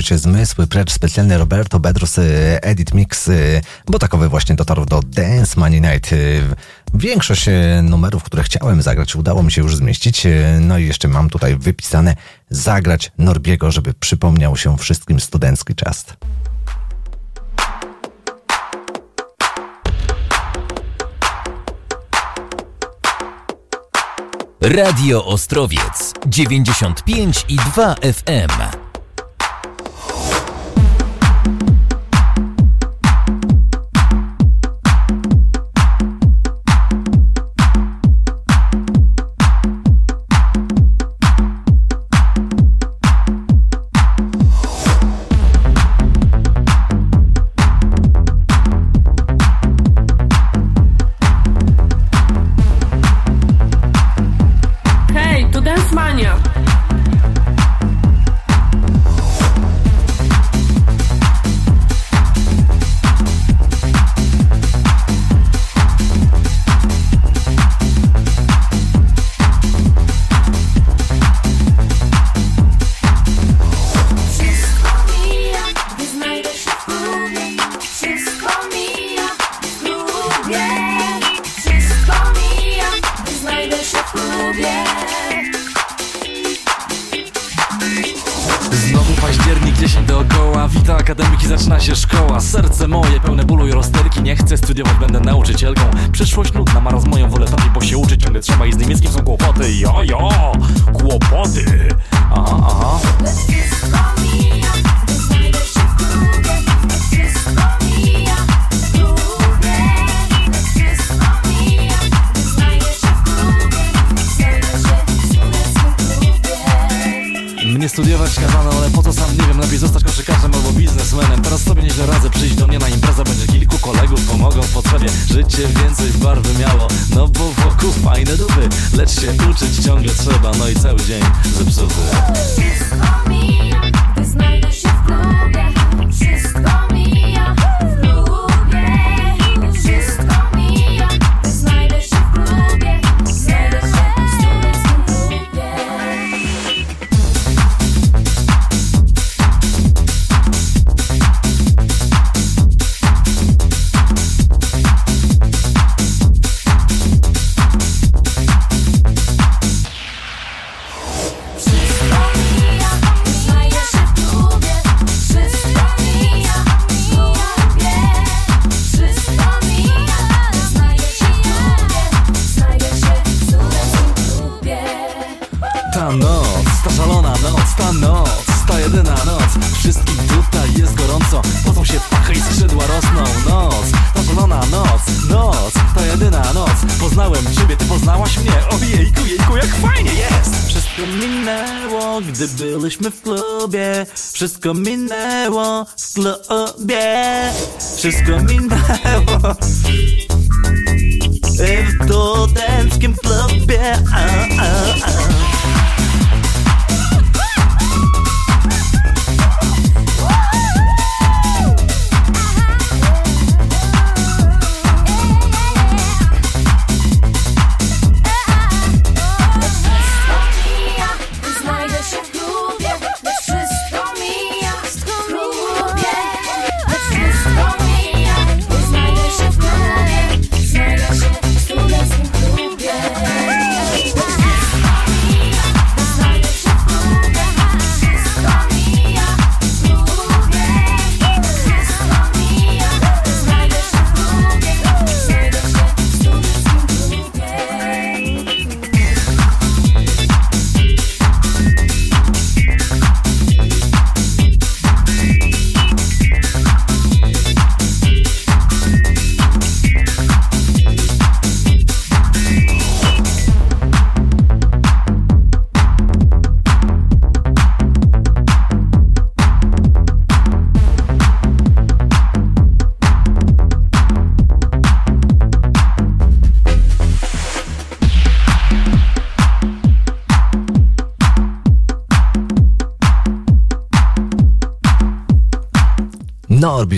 Oczywiście zmysły, precz specjalny Roberto Bedros y, Edit Mix, y, bo takowy właśnie dotarł do Dance Money Night. Y, większość numerów, które chciałem zagrać, udało mi się już zmieścić. No i jeszcze mam tutaj wypisane zagrać Norbiego, żeby przypomniał się wszystkim studencki czas.
Radio Ostrowiec 95 i 2 FM.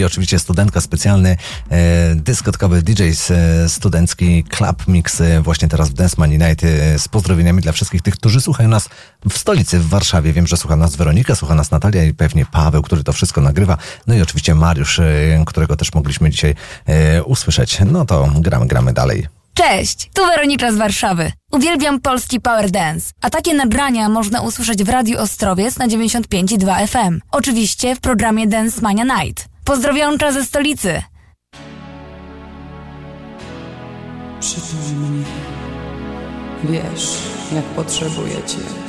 oczywiście studentka, specjalny e, dyskotkowy DJ z e, studencki Club Mix e, właśnie teraz w Dance Money Night e, z pozdrowieniami dla wszystkich tych, którzy słuchają nas w stolicy, w Warszawie. Wiem, że słucha nas Weronika, słucha nas Natalia i pewnie Paweł, który to wszystko nagrywa. No i oczywiście Mariusz, którego też mogliśmy dzisiaj e, usłyszeć. No to gramy, gramy dalej.
Cześć, tu Weronika z Warszawy. Uwielbiam polski power dance, a takie nabrania można usłyszeć w Radiu Ostrowiec na 95,2 FM. Oczywiście w programie Dance Mania Night. Pozdrowionka ze stolicy.
Przytul mnie. Wiesz, jak potrzebuję cię.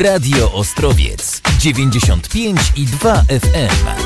Radio Ostrowiec 95 i 2 FM.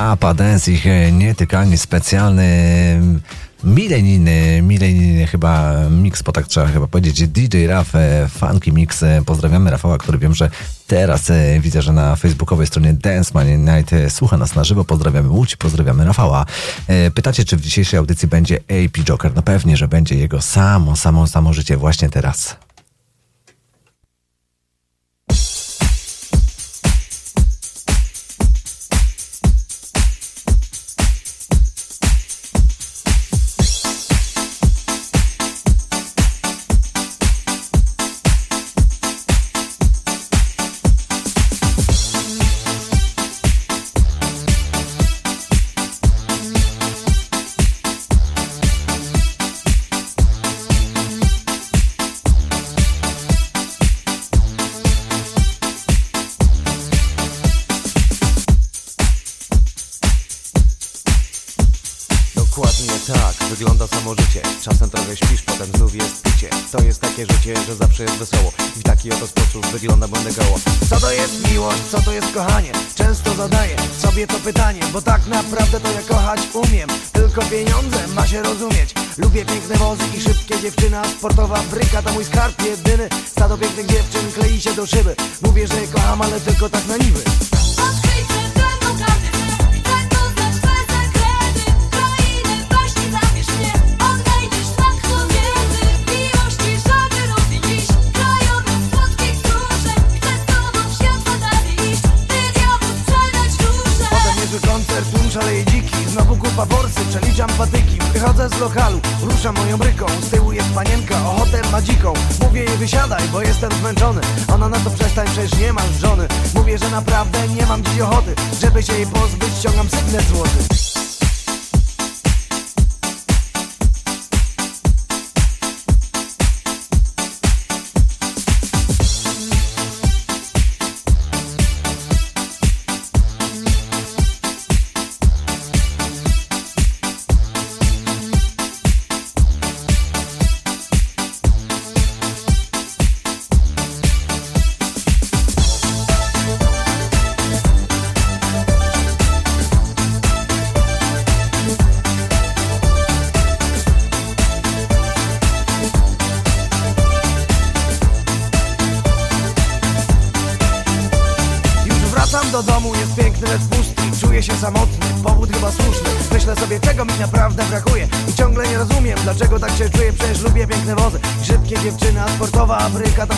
Papa Dance, ich e, nietykalnie specjalny milenijny, milenijny chyba mix, bo tak trzeba chyba powiedzieć, DJ Raf, e, funky mix. E, Pozdrawiamy Rafała, który wiem, że teraz widzę, że na facebookowej stronie Dance Money Night słucha nas na żywo. Pozdrawiamy Łódź, pozdrawiamy Rafała. Pytacie, czy w dzisiejszej audycji będzie AP Joker? No pewnie, że będzie jego samo, samo, samo życie właśnie teraz.
Zawsze jest wesoło. I taki oto sposób wygląda będę goło.
Co to jest miłość, co to jest kochanie? Często zadaję sobie to pytanie Bo tak naprawdę to ja kochać umiem. Tylko pieniądze ma się rozumieć. Lubię piękne wozy i szybkie dziewczyny A sportowa. Bryka to mój skarb jedyny. Stado pięknych dziewczyn klei się do szyby. Mówię, że je kocham, ale tylko tak na niby Wychodzę z lokalu, ruszam moją bryką Z tyłu jest panienka, ochotę ma dziką. Mówię jej wysiadaj, bo jestem zmęczony. Ona na to przestań, przecież nie masz żony. Mówię, że naprawdę nie mam dziś ochoty Żeby się jej pozbyć, ściągam sygnet złoty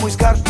Afryka to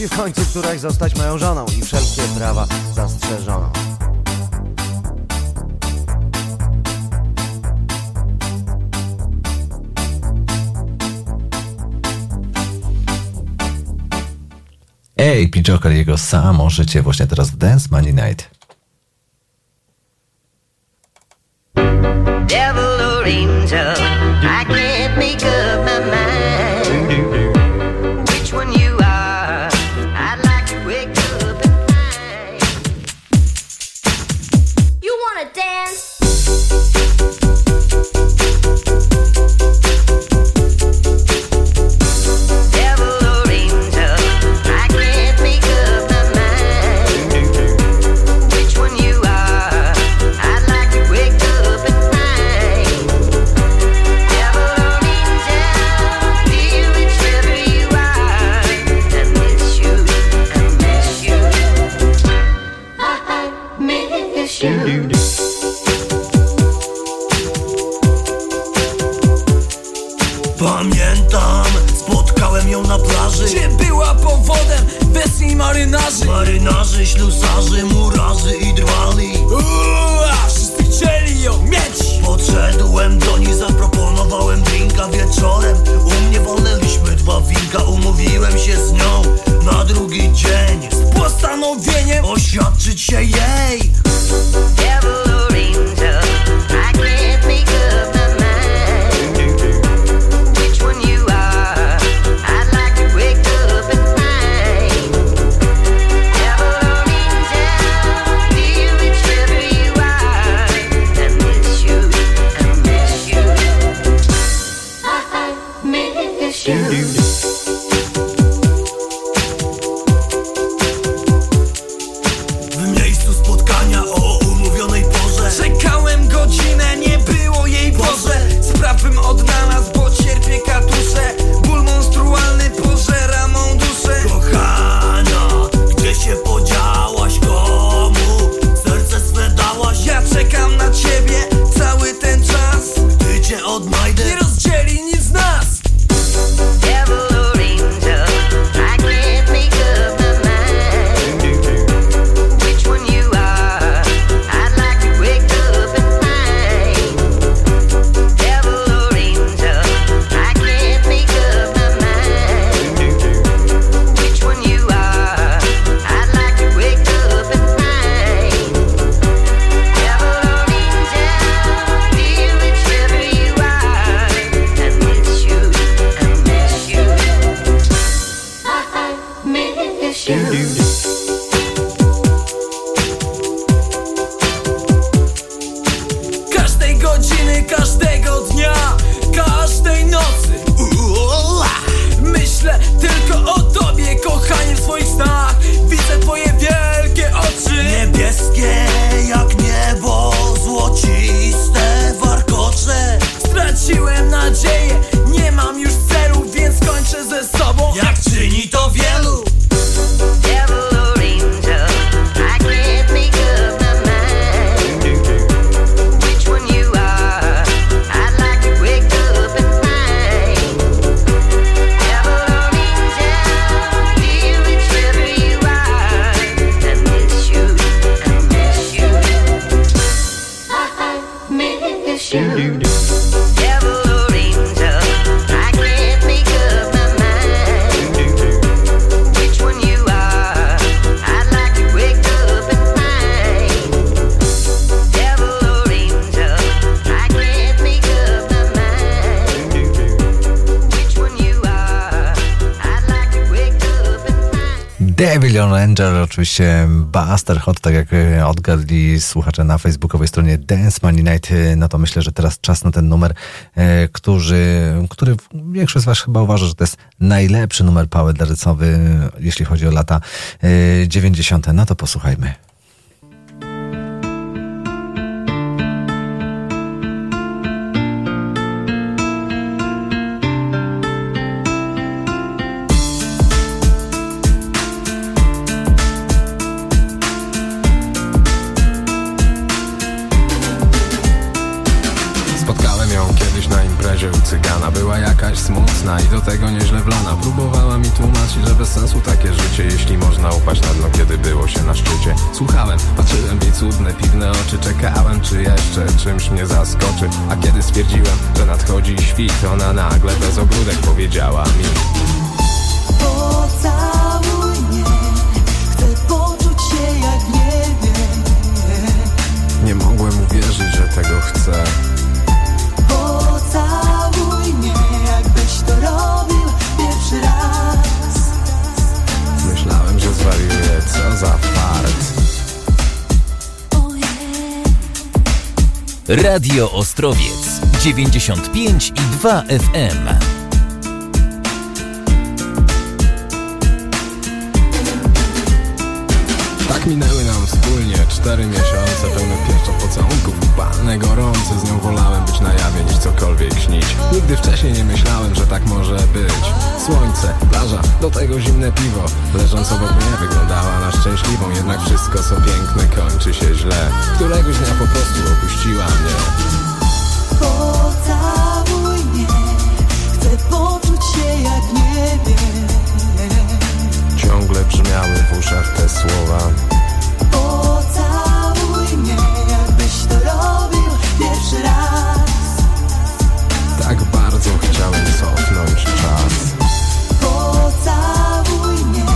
musi w końcu któraś zostać moją żoną i wszelkie prawa zastrzeżoną.
Ej, Joker, jego sa możecie właśnie teraz w Dance luz za, że oczywiście Buster Hot, tak jak e, odgadli słuchacze na facebookowej stronie Dance Money Night, no to myślę, że teraz czas na ten numer, e, który, który większość z was chyba uważa, że to jest najlepszy numer power jeśli chodzi o lata e, 90. No to posłuchajmy.
A kiedy stwierdziłem, że nadchodzi świt Ona nagle bez ogródek powiedziała mi
Radio Ostrowiec 95 i 2 FM.
Tak minęły nam wspólnie cztery miesiące pełne pieszczo pocałunków gorące Z nią wolałem być na jawie niż cokolwiek śnić. Nigdy wcześniej nie myślałem, że tak może być. Słońce, plaża, do tego zimne piwo. Leżąc obok mnie wyglądała na szczęśliwą Jednak wszystko co piękne kończy się źle. Któregoś dnia po prostu opuściła mnie.
Pocałuj mnie, chcę poczuć się jak niebie.
Ciągle brzmiały w uszach te słowa
pierwszy raz.
Tak bardzo chciałem cofnąć czas
Pocałuj mnie,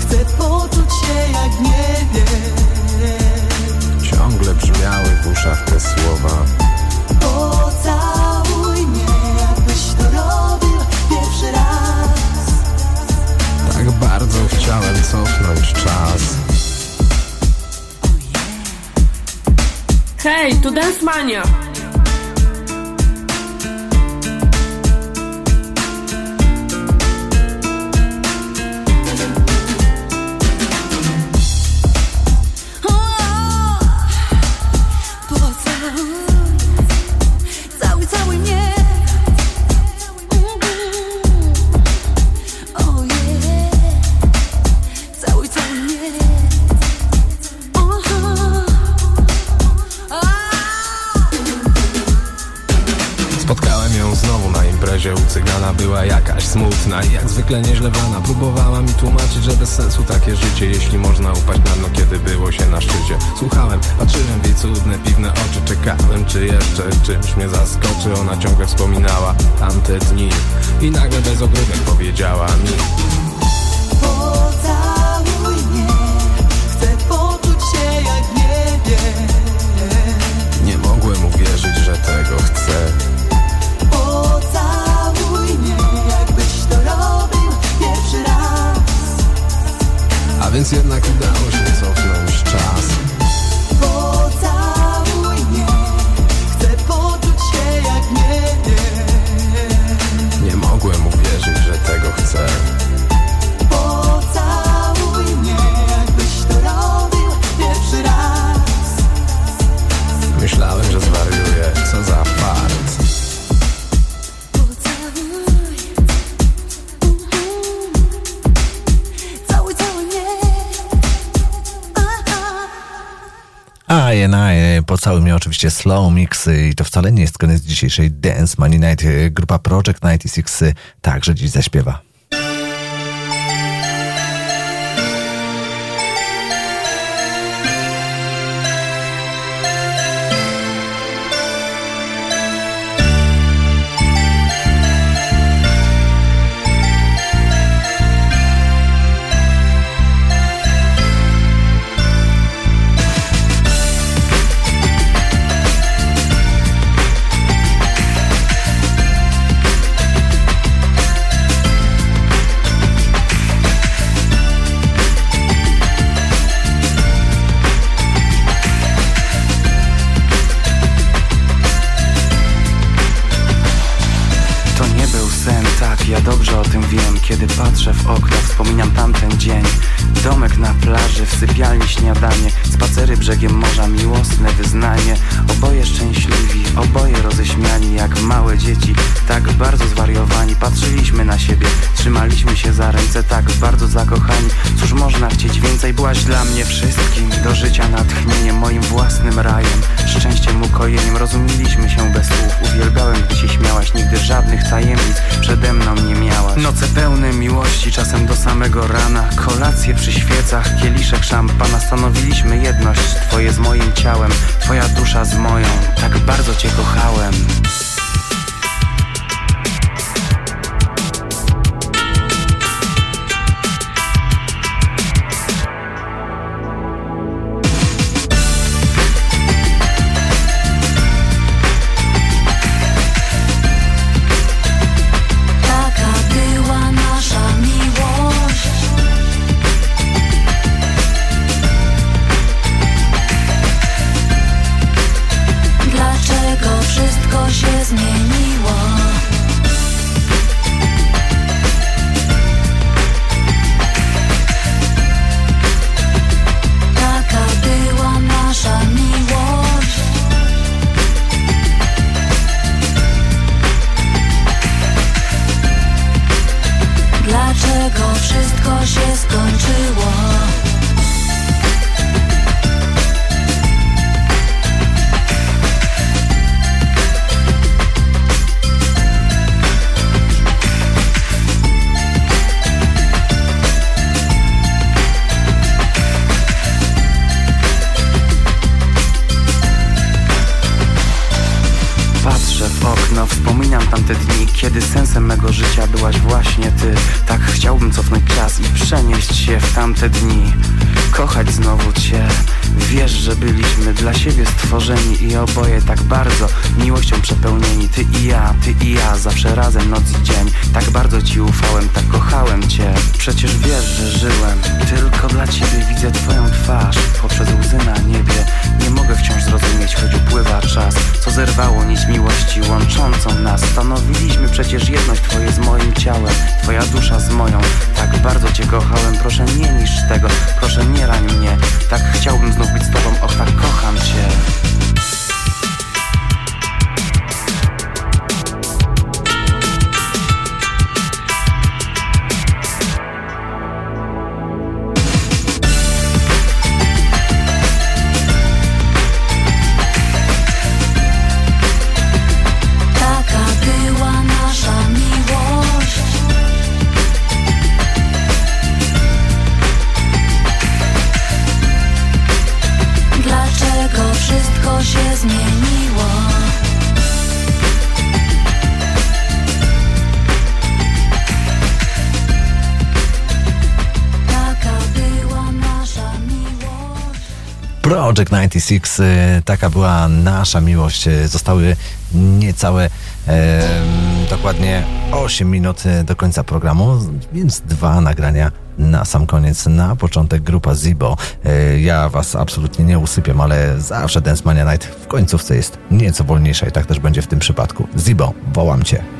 chcę poczuć się jak w niebie.
Ciągle brzmiały w uszach te słowa
Pocałuj mnie, jakbyś to robił pierwszy raz.
Tak bardzo chciałem cofnąć czas
Hej, tu Dance Mania!
Smutna i jak zwykle nieźle wana Próbowała mi tłumaczyć, że bez sensu takie życie Jeśli można upaść na dno, kiedy było się na szczycie. Słuchałem, patrzyłem w jej cudne, piwne oczy Czekałem, czy jeszcze czymś mnie zaskoczy. Ona ciągle wspominała tamte dni I nagle bez ogródek powiedziała mi
całym mnie oczywiście slow mixy i to wcale nie jest koniec dzisiejszej Dance Money Night. Grupa Project 96 także dziś zaśpiewa.
Project 96, y, taka była nasza miłość. Y, zostały niecałe e, dokładnie 8 minut y, do końca programu, więc dwa nagrania na sam koniec, na początek grupa Zibo. E, ja was absolutnie nie usypiam, ale zawsze Dance Mania Night w końcówce jest nieco wolniejsza i tak też będzie w tym przypadku. Zibo, wołam cię.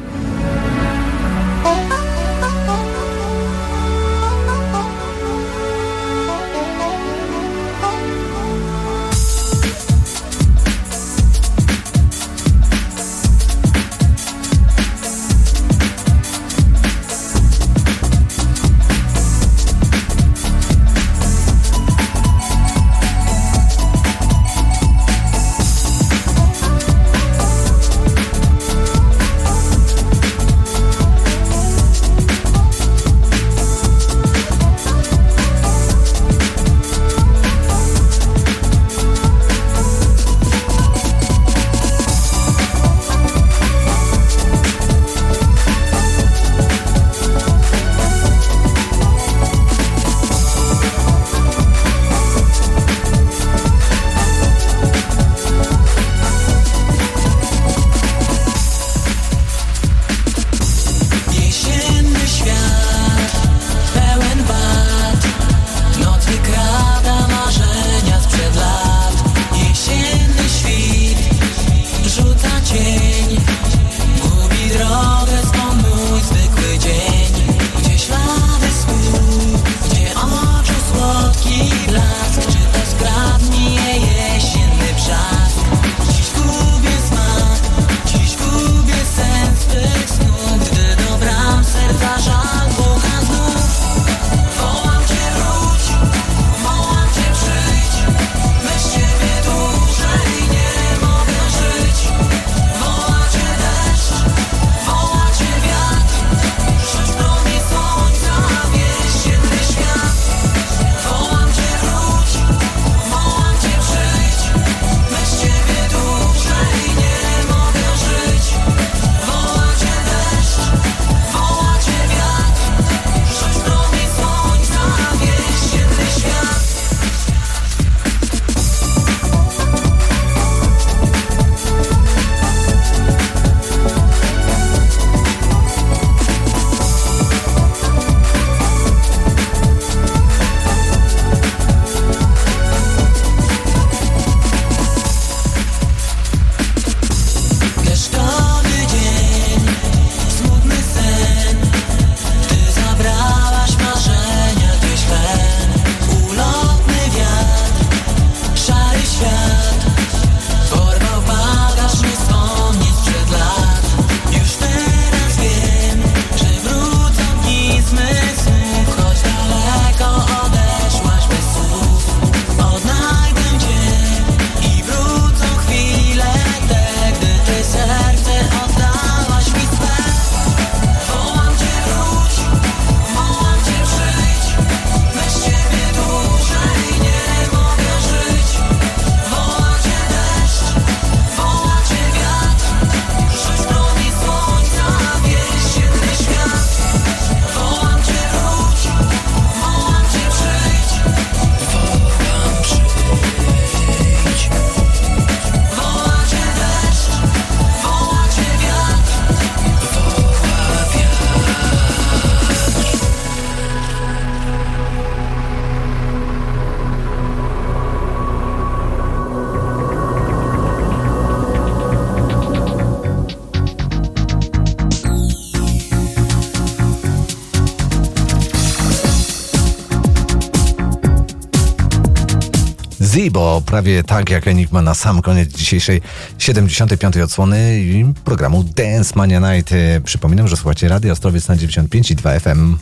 Zibo, prawie tak jak Enigma na sam koniec dzisiejszej 75. odsłony programu Dance Mania Night. Przypominam, że słuchacie Radio Ostrowiec na 95 i 2 FM.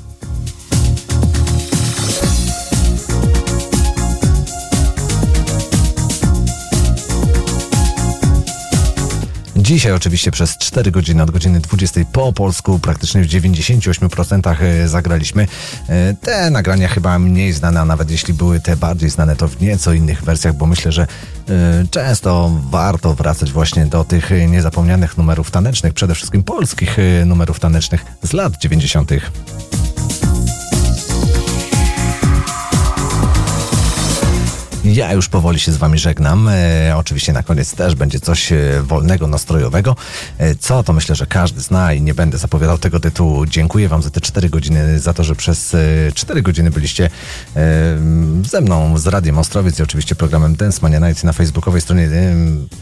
Dzisiaj oczywiście przez 4 godziny od godziny 20 po polsku praktycznie w 98% zagraliśmy. E, Te nagrania chyba mniej znane, a nawet jeśli były te bardziej znane, to w nieco innych wersjach, bo myślę, że e, często warto wracać właśnie do tych niezapomnianych numerów tanecznych, przede wszystkim polskich e, numerów tanecznych z lat 90. Ja już powoli się z Wami żegnam. E, oczywiście na koniec też będzie coś e, wolnego, nastrojowego. E, co to myślę, że każdy zna i nie będę zapowiadał tego tytułu. Dziękuję Wam za te 4 godziny, za to, że przez e, 4 godziny byliście e, ze mną, z Radiem Ostrowiec i oczywiście programem Dance Mania Night na facebookowej stronie. E,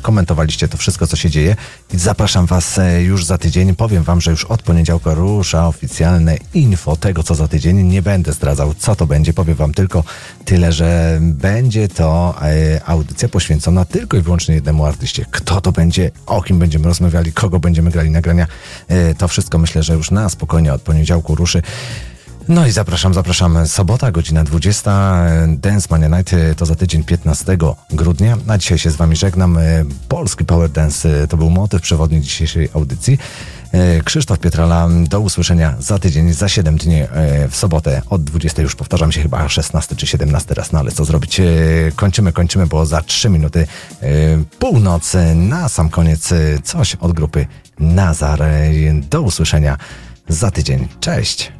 komentowaliście to wszystko, co się dzieje. I zapraszam Was e, już za tydzień. Powiem Wam, że już od poniedziałku rusza oficjalne info tego, co za tydzień. Nie będę zdradzał, co to będzie. Powiem Wam tylko tyle, że będzie to e, audycja poświęcona tylko i wyłącznie jednemu artyście. Kto to będzie, o kim będziemy rozmawiali, kogo będziemy grali nagrania, e, to wszystko myślę, że już na spokojnie od poniedziałku ruszy. No i zapraszam, zapraszam. Sobota, godzina 20. Dance Mania Night e, to za tydzień 15 grudnia. Na dzisiaj się z Wami żegnam. Polski Power Dance to był motyw przewodni dzisiejszej audycji. E, Krzysztof Pietrala, do usłyszenia za tydzień, za 7 dni e, w sobotę od 20. Już powtarzam się chyba 16 czy 17 raz, no ale co zrobić? E, Kończymy, kończymy, bo za 3 minuty północ. Na sam koniec coś od grupy Nazar. Do usłyszenia za tydzień. Cześć!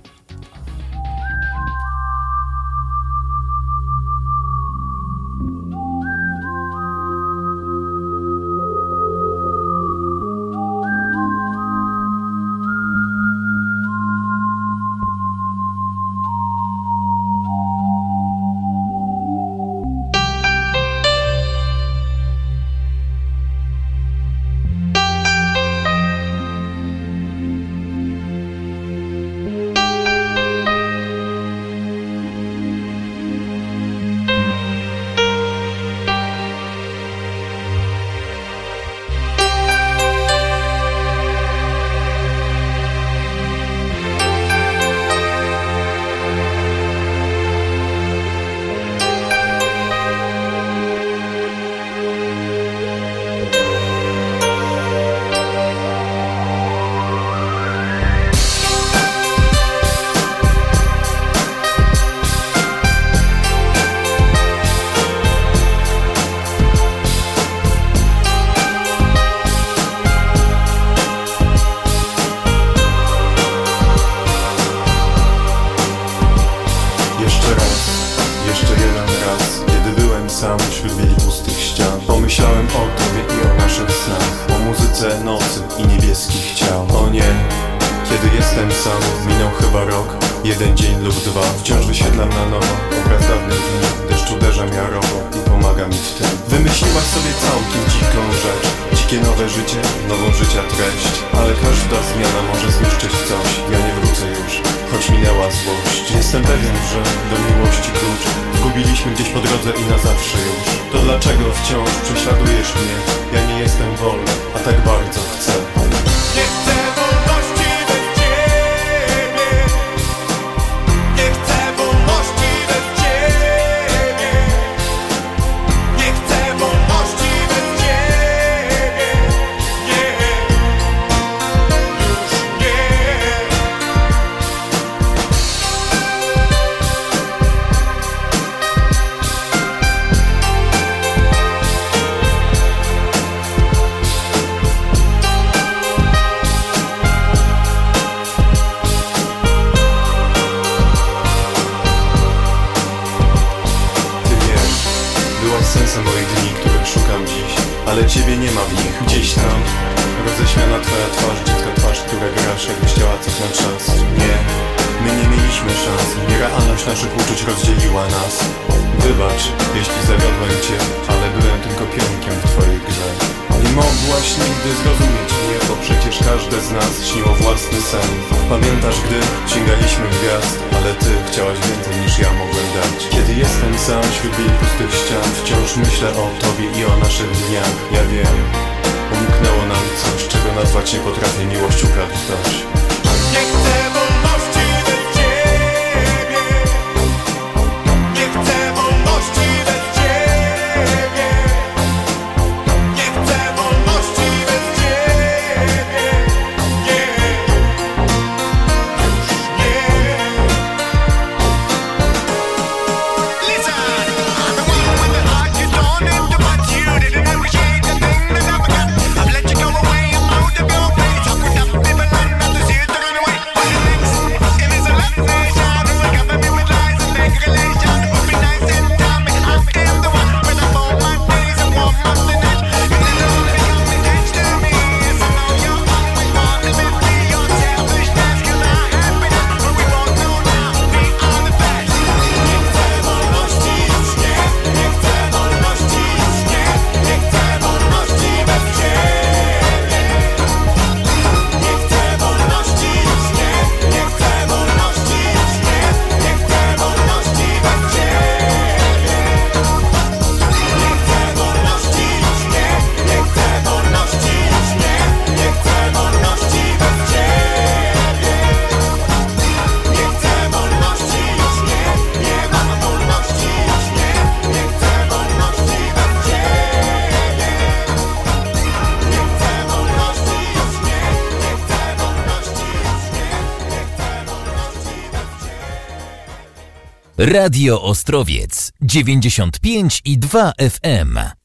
Radio Ostrowiec 95 i 2 FM.